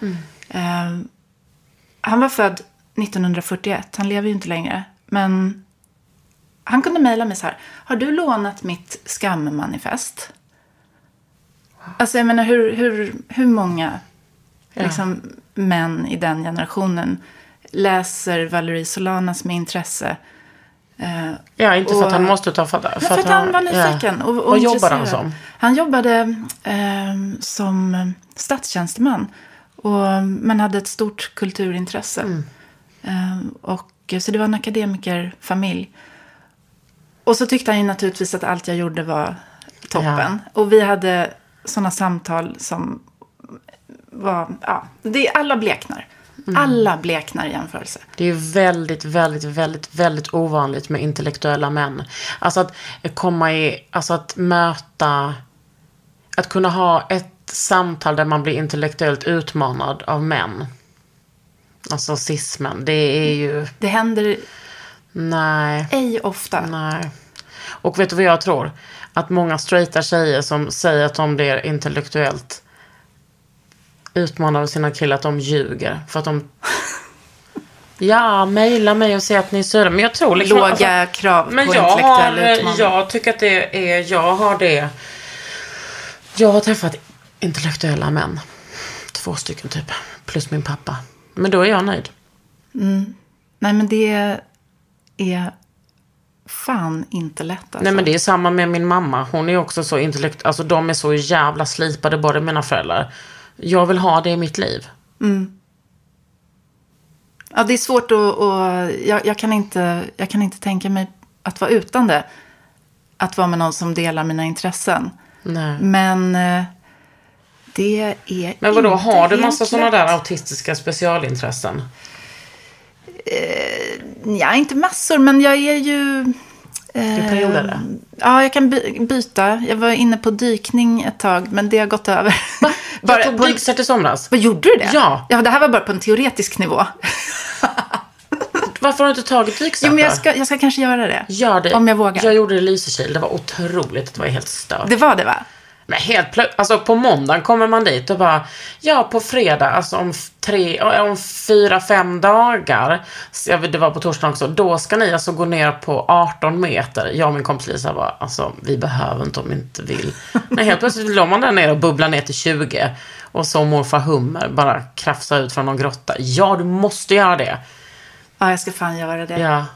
Eh, han var född 1941, han lever ju inte längre. Men han kunde mejla mig så här, har du lånat mitt skammanifest? Alltså jag menar hur, hur, hur många liksom, män i den generationen läser Valerie Solanas med intresse? Eh, ja, inte för Och- att han måste ta för, för, för att han var nyfiken. Ja. Och, och Vad jobbar han som? Han jobbade eh, som statstjänsteman. Och, men hade ett stort kulturintresse. Mm. Eh, och, så det var en akademikerfamilj. Och så tyckte han ju naturligtvis att allt jag gjorde var toppen. Och vi hade sådana samtal som var... Ja, det, alla bleknar. Mm. Alla bleknar i jämförelse. Det är väldigt, väldigt, väldigt, väldigt ovanligt med intellektuella män. Alltså att komma i, alltså att möta, att kunna ha ett samtal där man blir intellektuellt utmanad av män. Alltså cismen, det är ju, Det händer nej, ej ofta. nej. Och vet du vad jag tror? Att många straighta tjejer som säger att de blir intellektuellt utmanade av sina killar, att de ljuger. För att de Ja, mejla mig och säg att ni är sura. Men jag tror liksom... Låga krav men på jag intellektuell har, utmaning. jag tycker att det är, jag har det. Jag har träffat intellektuella män. Två stycken typ. Plus min pappa. Men då är jag nöjd. Nej, men det är fan inte lätt alltså. Nej men det är samma med min mamma. Hon är också så intellekt... Alltså de är så jävla slipade, båda mina föräldrar. Jag vill ha det i mitt liv. Ja, det är svårt att... att jag, jag, kan inte, jag kan inte tänka mig att vara utan det. Att vara med någon som delar mina intressen. Nej. Men eh, det är Men vadå, inte har du massa sådana där autistiska specialintressen? Ja, inte massor, men jag är ju... I perioder? Ja, jag kan by- byta. Jag var inne på dykning ett tag, men det har gått över. Bara Jag tog på- i somras. Vad gjorde du det? Ja. ja. Det här var bara på en teoretisk nivå. Varför har du inte tagit dykcert Jo, men jag ska, jag ska kanske göra det. Gör det. Om jag vågar. Jag gjorde det i Lysekil. Det var otroligt. Det var helt stört. Det var det, va? Men helt plötsligt, alltså på måndagen kommer man dit och bara, ja på fredag, alltså om tre, om fyra, fem dagar, det var på torsdagen också, då ska ni alltså gå ner på 18 meter. Jag och min kompis Lisa var, alltså vi behöver inte om vi inte vill. Men helt plötsligt låg man där nere och bubblade ner till 20. Och så morfar Hummer bara krafsa ut från någon grotta. Ja, du måste göra det. Ja, jag ska fan göra det. Ja.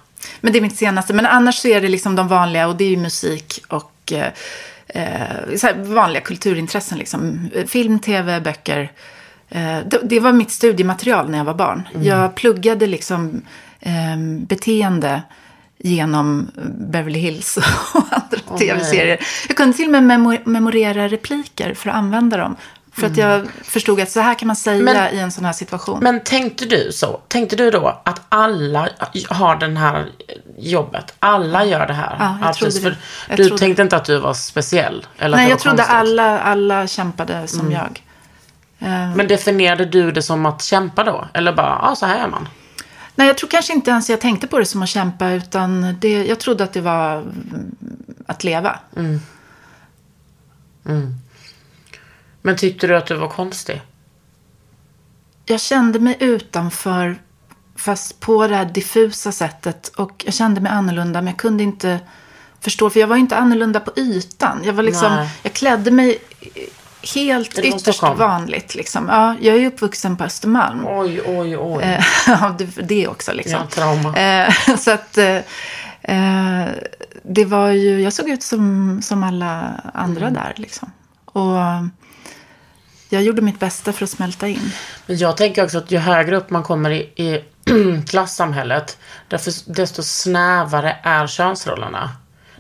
Men det är mitt senaste. Men annars så är det liksom de vanliga och det är ju musik och eh, eh, vanliga kulturintressen. Liksom. Film, tv, böcker. Eh, det, det var mitt studiematerial när jag var barn. Jag pluggade liksom eh, beteende genom Beverly Hills och andra tv-serier. Jag kunde till och med memo- memorera repliker för att använda dem. För att jag förstod att så här kan man säga Men- i en sån här situation. Men tänkte du så? Tänkte du då att alla har den här jobbet? Alla gör det här? Ja, jag trodde precis, det. för Jag du trodde tänkte inte att du var speciell? Eller Nej, jag trodde konstigt? alla, alla kämpade som jag. Eh, Men definierade du det som att kämpa då? Eller bara, ja så här är man? Nej, jag tror kanske inte ens jag tänkte på det som att kämpa, utan det, jag trodde att det var mm, att leva. Men tyckte du att du var konstig? Jag kände mig utanför Fast på det här diffusa sättet. Och jag kände mig annorlunda men jag kunde inte förstå. För jag var inte annorlunda på ytan. Jag var liksom, Nej. jag klädde mig helt ytterst vanligt. Liksom. Ja, jag är uppvuxen på Östermalm. Oj, oj, oj. Eh, [LAUGHS] Ja, det, också liksom. Ja, trauma. Eh, [LAUGHS] så att eh, det var ju, jag såg ut som, som alla andra Mm. där liksom. Och jag gjorde mitt bästa för att smälta in. Men jag tänker också att ju högre upp man kommer i, i [CLEARS THROAT] klassamhället, därför, desto snävare är könsrollerna.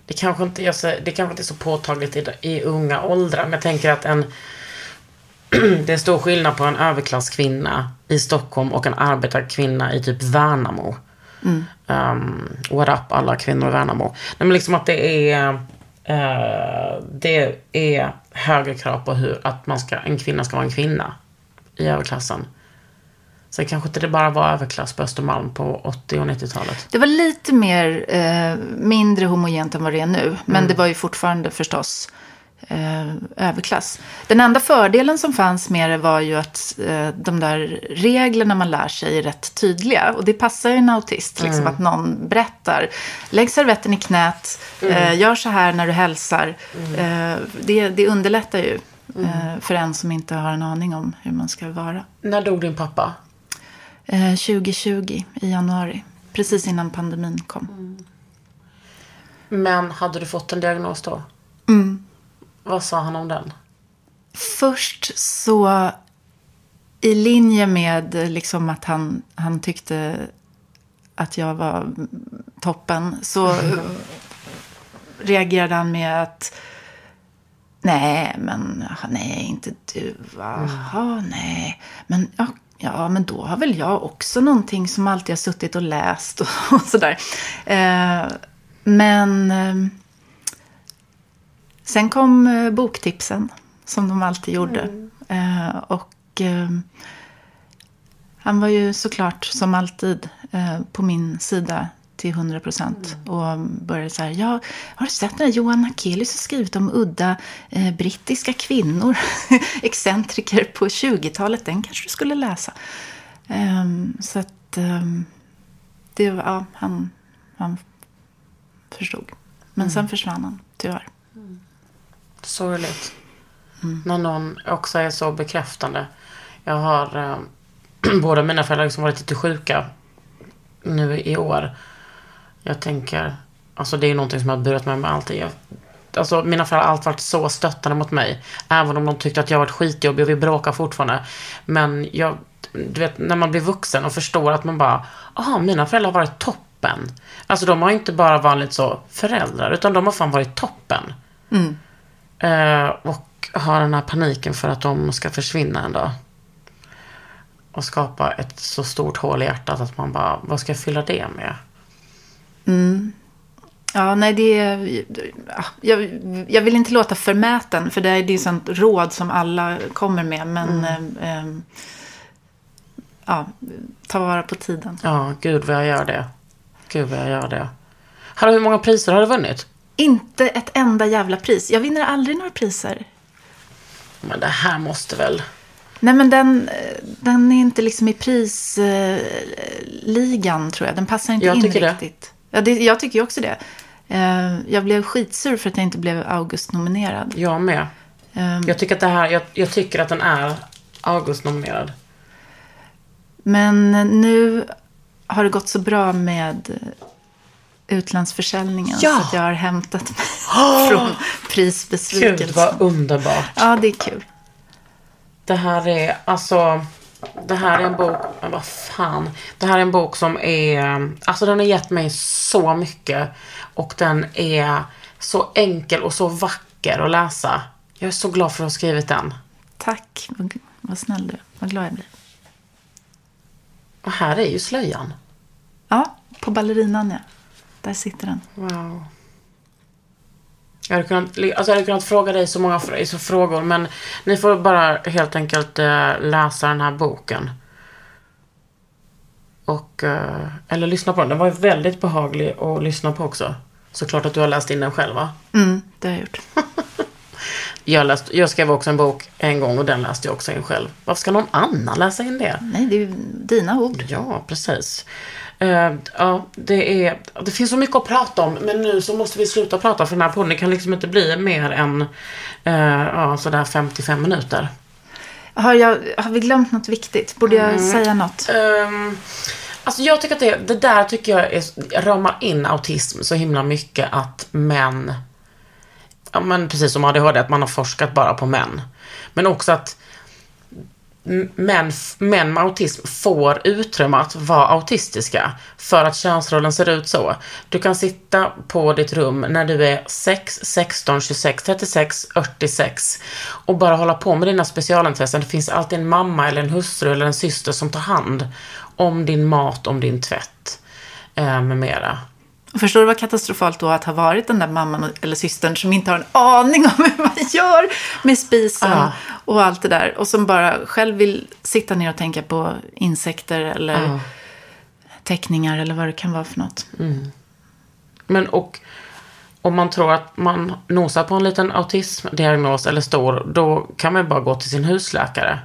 Det kanske inte är så, det kanske inte är så påtagligt i, i unga åldrar, men jag tänker att en [CLEARS THROAT] det är stor skillnad på en överklasskvinna i Stockholm och en arbetarkvinna i typ Värnamo. Um, what up alla kvinnor i Värnamo. Nej, men liksom att det är det är högre krav på hur att man ska, en kvinna ska vara en kvinna i överklassen. Sen kanske inte det bara var överklass på Östermalm på 80 och 90-talet. Det var lite mer, eh, mindre homogent än vad det är nu. Men Mm. det var ju fortfarande förstås eh, överklass. Den enda fördelen som fanns med det var ju att eh, de där reglerna man lär sig är rätt tydliga. Och det passar ju en autist, liksom, Mm. att någon berättar. Lägg servetten i knät, eh, Mm. gör så här när du hälsar. Eh, det, det underlättar ju Mm. eh, för en som inte har en aning om hur man ska vara. När dog din pappa? Eh, 2020 i januari, precis innan pandemin kom. Men hade du fått en diagnos då? Vad sa han om den? Först så i linje med liksom att han, han tyckte att jag var toppen så [LAUGHS] reagerade han med att nej, men nej, inte du. Jaha, nej. Men ja, ja, men då har väl jag också någonting som alltid har suttit och läst och, och [LAUGHS] sådär. Eh, men eh, Sen kom eh, boktipsen, som de alltid gjorde. Eh, och eh, han var ju såklart, som alltid, på min sida till 100 procent. Och började så här, ja, har du sett den här Johan Akelius har skrivit om udda eh, brittiska kvinnor? [LAUGHS] Excentriker på 20-talet, den kanske du skulle läsa. Ehm, så att ehm, det var, ja, han, han förstod. Men sen försvann han, tyvärr. Sorgligt. När någon också är så bekräftande. Jag har eh, [CLEARS THROAT] båda mina föräldrar liksom varit lite sjuka nu i år. Jag tänker, alltså det är någonting som jag har burit med mig alltid. Jag, alltså mina föräldrar har alltid varit så stöttande mot mig. Även om de tyckte att jag varit skitjobbig och vi bråkar fortfarande. Men jag, du vet, när man blir vuxen och förstår att man bara, aha, mina föräldrar har varit toppen. Alltså de har inte bara varit så föräldrar, utan de har fan varit toppen. Eh, och har den här paniken för att de ska försvinna en dag. Och skapa ett så stort hål i hjärtat att man bara, vad ska jag fylla det med? Ja, nej, det är... ja, Jag, jag vill inte låta förmäten, för det är är sånt råd som alla kommer med. Men eh, eh, ja, ta vara på tiden. Ja, gud vad jag gör det. Gud vad jag gör det. Hallå, hur många priser har du vunnit? Inte ett enda jävla pris. Jag vinner aldrig några priser. Men det här måste väl... Nej, men den, den är inte liksom i prisligan, tror jag. Den passar inte Jag in tycker det. riktigt. Ja, det, jag tycker också det. Eh, jag blev skitsur för att jag inte blev August-nominerad. Jag med. Eh, Jag tycker att det här, jag, jag tycker att den är August-nominerad. Men nu har det gått så bra med utlandsförsäljningen Ja! så att jag har hämtat mig [GASPS] från Gud prisbesvikelsen. vad underbart. Ja, det är kul. Det här är, alltså, det här är en bok, men vad fan. Det här är en bok som är, alltså den har gett mig så mycket. Och den är så enkel och så vacker att läsa. Jag är så glad för att ha skrivit den. Tack. Vad, snäll du. Vad glad jag blir. Och här är ju slöjan. Ja, på ballerinan ja. Där sitter den. Wow. Jag hade, kunnat, alltså jag hade kunnat fråga dig så många så frågor, men ni får bara helt enkelt eh, läsa den här boken. Och, eh, eller lyssna på den. Den var väldigt behaglig att lyssna på också. Såklart att du har läst in den själv va? Mm, det har jag gjort. [LAUGHS] Jag, läst, jag skrev också en bok en gång och den läste jag också in själv. Varför ska någon annan läsa in det? Nej, det är ju dina ord. Ja, precis. Eh, ja, det, är, det finns så mycket att prata om, men nu så måste vi sluta prata för den här podden kan liksom inte bli mer än eh, ja, sådär 55 minuter. Har, jag, har vi glömt något viktigt? Borde jag säga något? Um, alltså jag tycker att det, det där tycker jag är, ramar in autism så himla mycket att män, ja men precis som ADHD, att man har forskat bara på män. Men också att män, män med autism får utrymme att vara autistiska för att könsrollen ser ut så. Du kan sitta på ditt rum när du är 6, 16, 26, 36, 46 och bara hålla på med dina specialintressen. Det finns alltid en mamma eller en hustru eller en syster som tar hand om din mat, om din tvätt eh, med mera. Och Förstår du vad katastrofalt då att ha varit den där mamman eller systern som inte har en aning om [LAUGHS] hur man gör med spisen Ja. och allt det där. Och som bara själv vill sitta ner och tänka på insekter eller Ja. teckningar eller vad det kan vara för något. Men och om man tror att man nosar på en liten autismdiagnos eller stor, då kan man bara gå till sin husläkare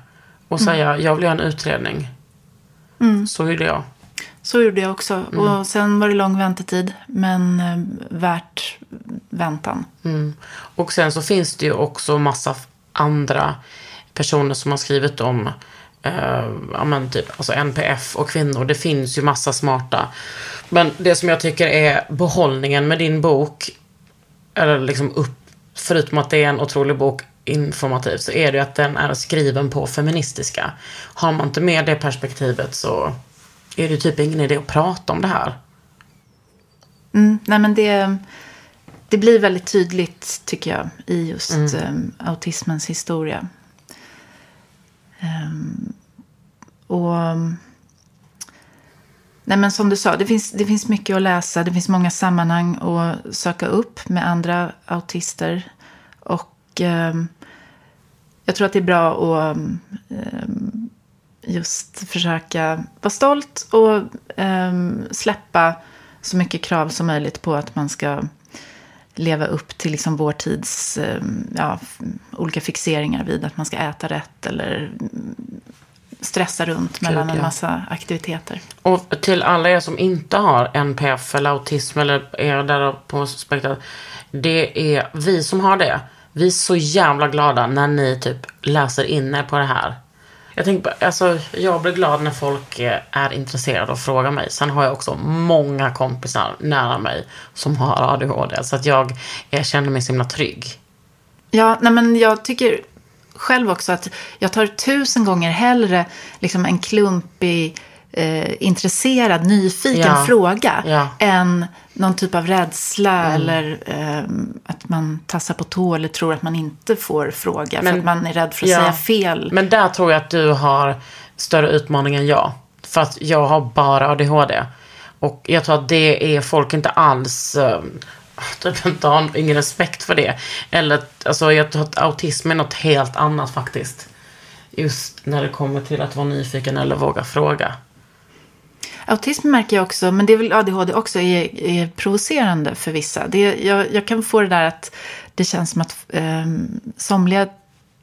och säga, jag vill göra en utredning. Så gjorde jag. Så gjorde jag också. Och sen var det lång väntetid, men eh, värt väntan. Mm. Och sen så finns det ju också massa andra personer som har skrivit om eh, ja, men typ, alltså NPF och kvinnor. Det finns ju massa smarta. Men det som jag tycker är behållningen med din bok, eller liksom upp, förutom att det är en otrolig bok informativ, så är det ju att den är skriven på feministiska. Har man inte med det perspektivet så är det typ ingen idé att prata om det här. Mm, nej, men det, det blir väldigt tydligt, tycker jag, i just eh, autismens historia. Ehm, och... Nej, men som du sa, det finns, det finns mycket att läsa. Det finns många sammanhang att söka upp med andra autister. Och ehm, jag tror att det är bra att ehm, just försöka vara stolt och ehm, släppa så mycket krav som möjligt på att man ska leva upp till liksom vår tids ehm, ja, olika fixeringar vid att man ska äta rätt eller mm, stressa runt mellan en massa aktiviteter. Och till alla er som inte har NPF eller autism eller är där på spektrat. Det är vi som har det. Vi är så jävla glada när ni typ läser in er på det här. Jag tänker på, alltså jag blir glad när folk eh, är intresserade och frågar mig. Sen har jag också många kompisar nära mig som har ADHD. Så att jag, jag känner mig så himla trygg. Ja, nej men jag tycker själv också att jag tar tusen gånger hellre liksom en klumpig, eh, intresserad, nyfiken Ja, fråga ja. än någon typ av rädsla eller eh, att man tassar på tå eller tror att man inte får fråga för Men- att man är rädd för att Ja. säga fel. Men där tror jag att du har större utmaning än jag. För att jag har bara ADHD. Och jag tror att det är folk inte alls, eh, typ inte har ingen respekt för det. Eller, alltså jag tror att autism är något helt annat faktiskt. Just när det kommer till att vara nyfiken eller våga fråga. Autism märker jag också, men det är väl ADHD också, är, är provocerande för vissa. Det, jag, jag kan få det där att det känns som att eh, somliga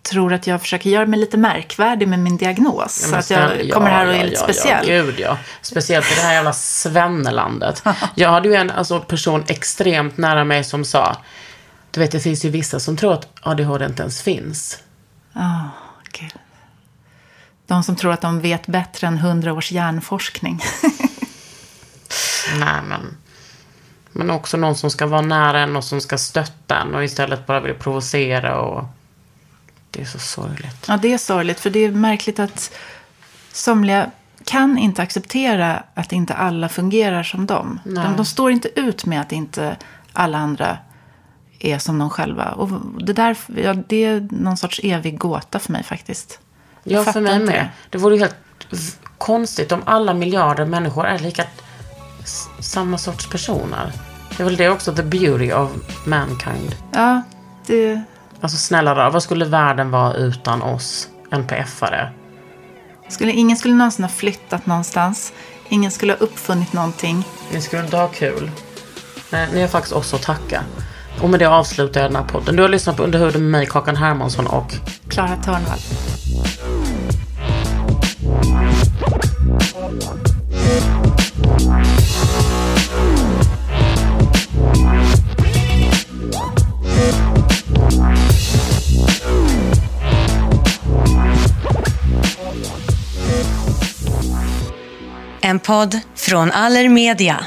tror att jag försöker göra mig lite märkvärdig med min diagnos. så men att jag kommer här och ja, är lite ja, speciell. Ja, gud ja. Speciellt i det här jävla svennelandet. [LAUGHS] jag hade ju en alltså, person extremt nära mig som sa, du vet det finns ju vissa som tror att ADHD inte ens finns. Ah, gud. De som tror att de vet bättre än hundra års hjärnforskning. [LAUGHS] Nej men. Men också någon som ska vara nära en och som ska stötta en och istället bara vill provocera och det är så sorgligt. ja, det är sorgligt, för det är märkligt att somliga kan inte acceptera att inte alla fungerar som dem. De, de står inte ut med att inte alla andra är som de själva. Och det, där, ja, det är någon sorts evig gåta för mig faktiskt. Jag Ja, för mig med. det. Det vore ju helt konstigt om alla miljarder människor är lika samma sorts personer. Det är väl det också, the beauty of mankind. Ja, det, Alltså snälla rara, vad skulle världen vara utan oss NPF-are? skulle, ingen skulle någonsin ha flyttat någonstans. Ingen skulle ha uppfunnit någonting. Ni skulle inte ha kul. Nej, ni har faktiskt oss att tacka. Och med det avslutar jag den här podden. Du har lyssnat på Under huden med mig, Kakan Hermansson och Klara Törnvall. En podd från Allermedia.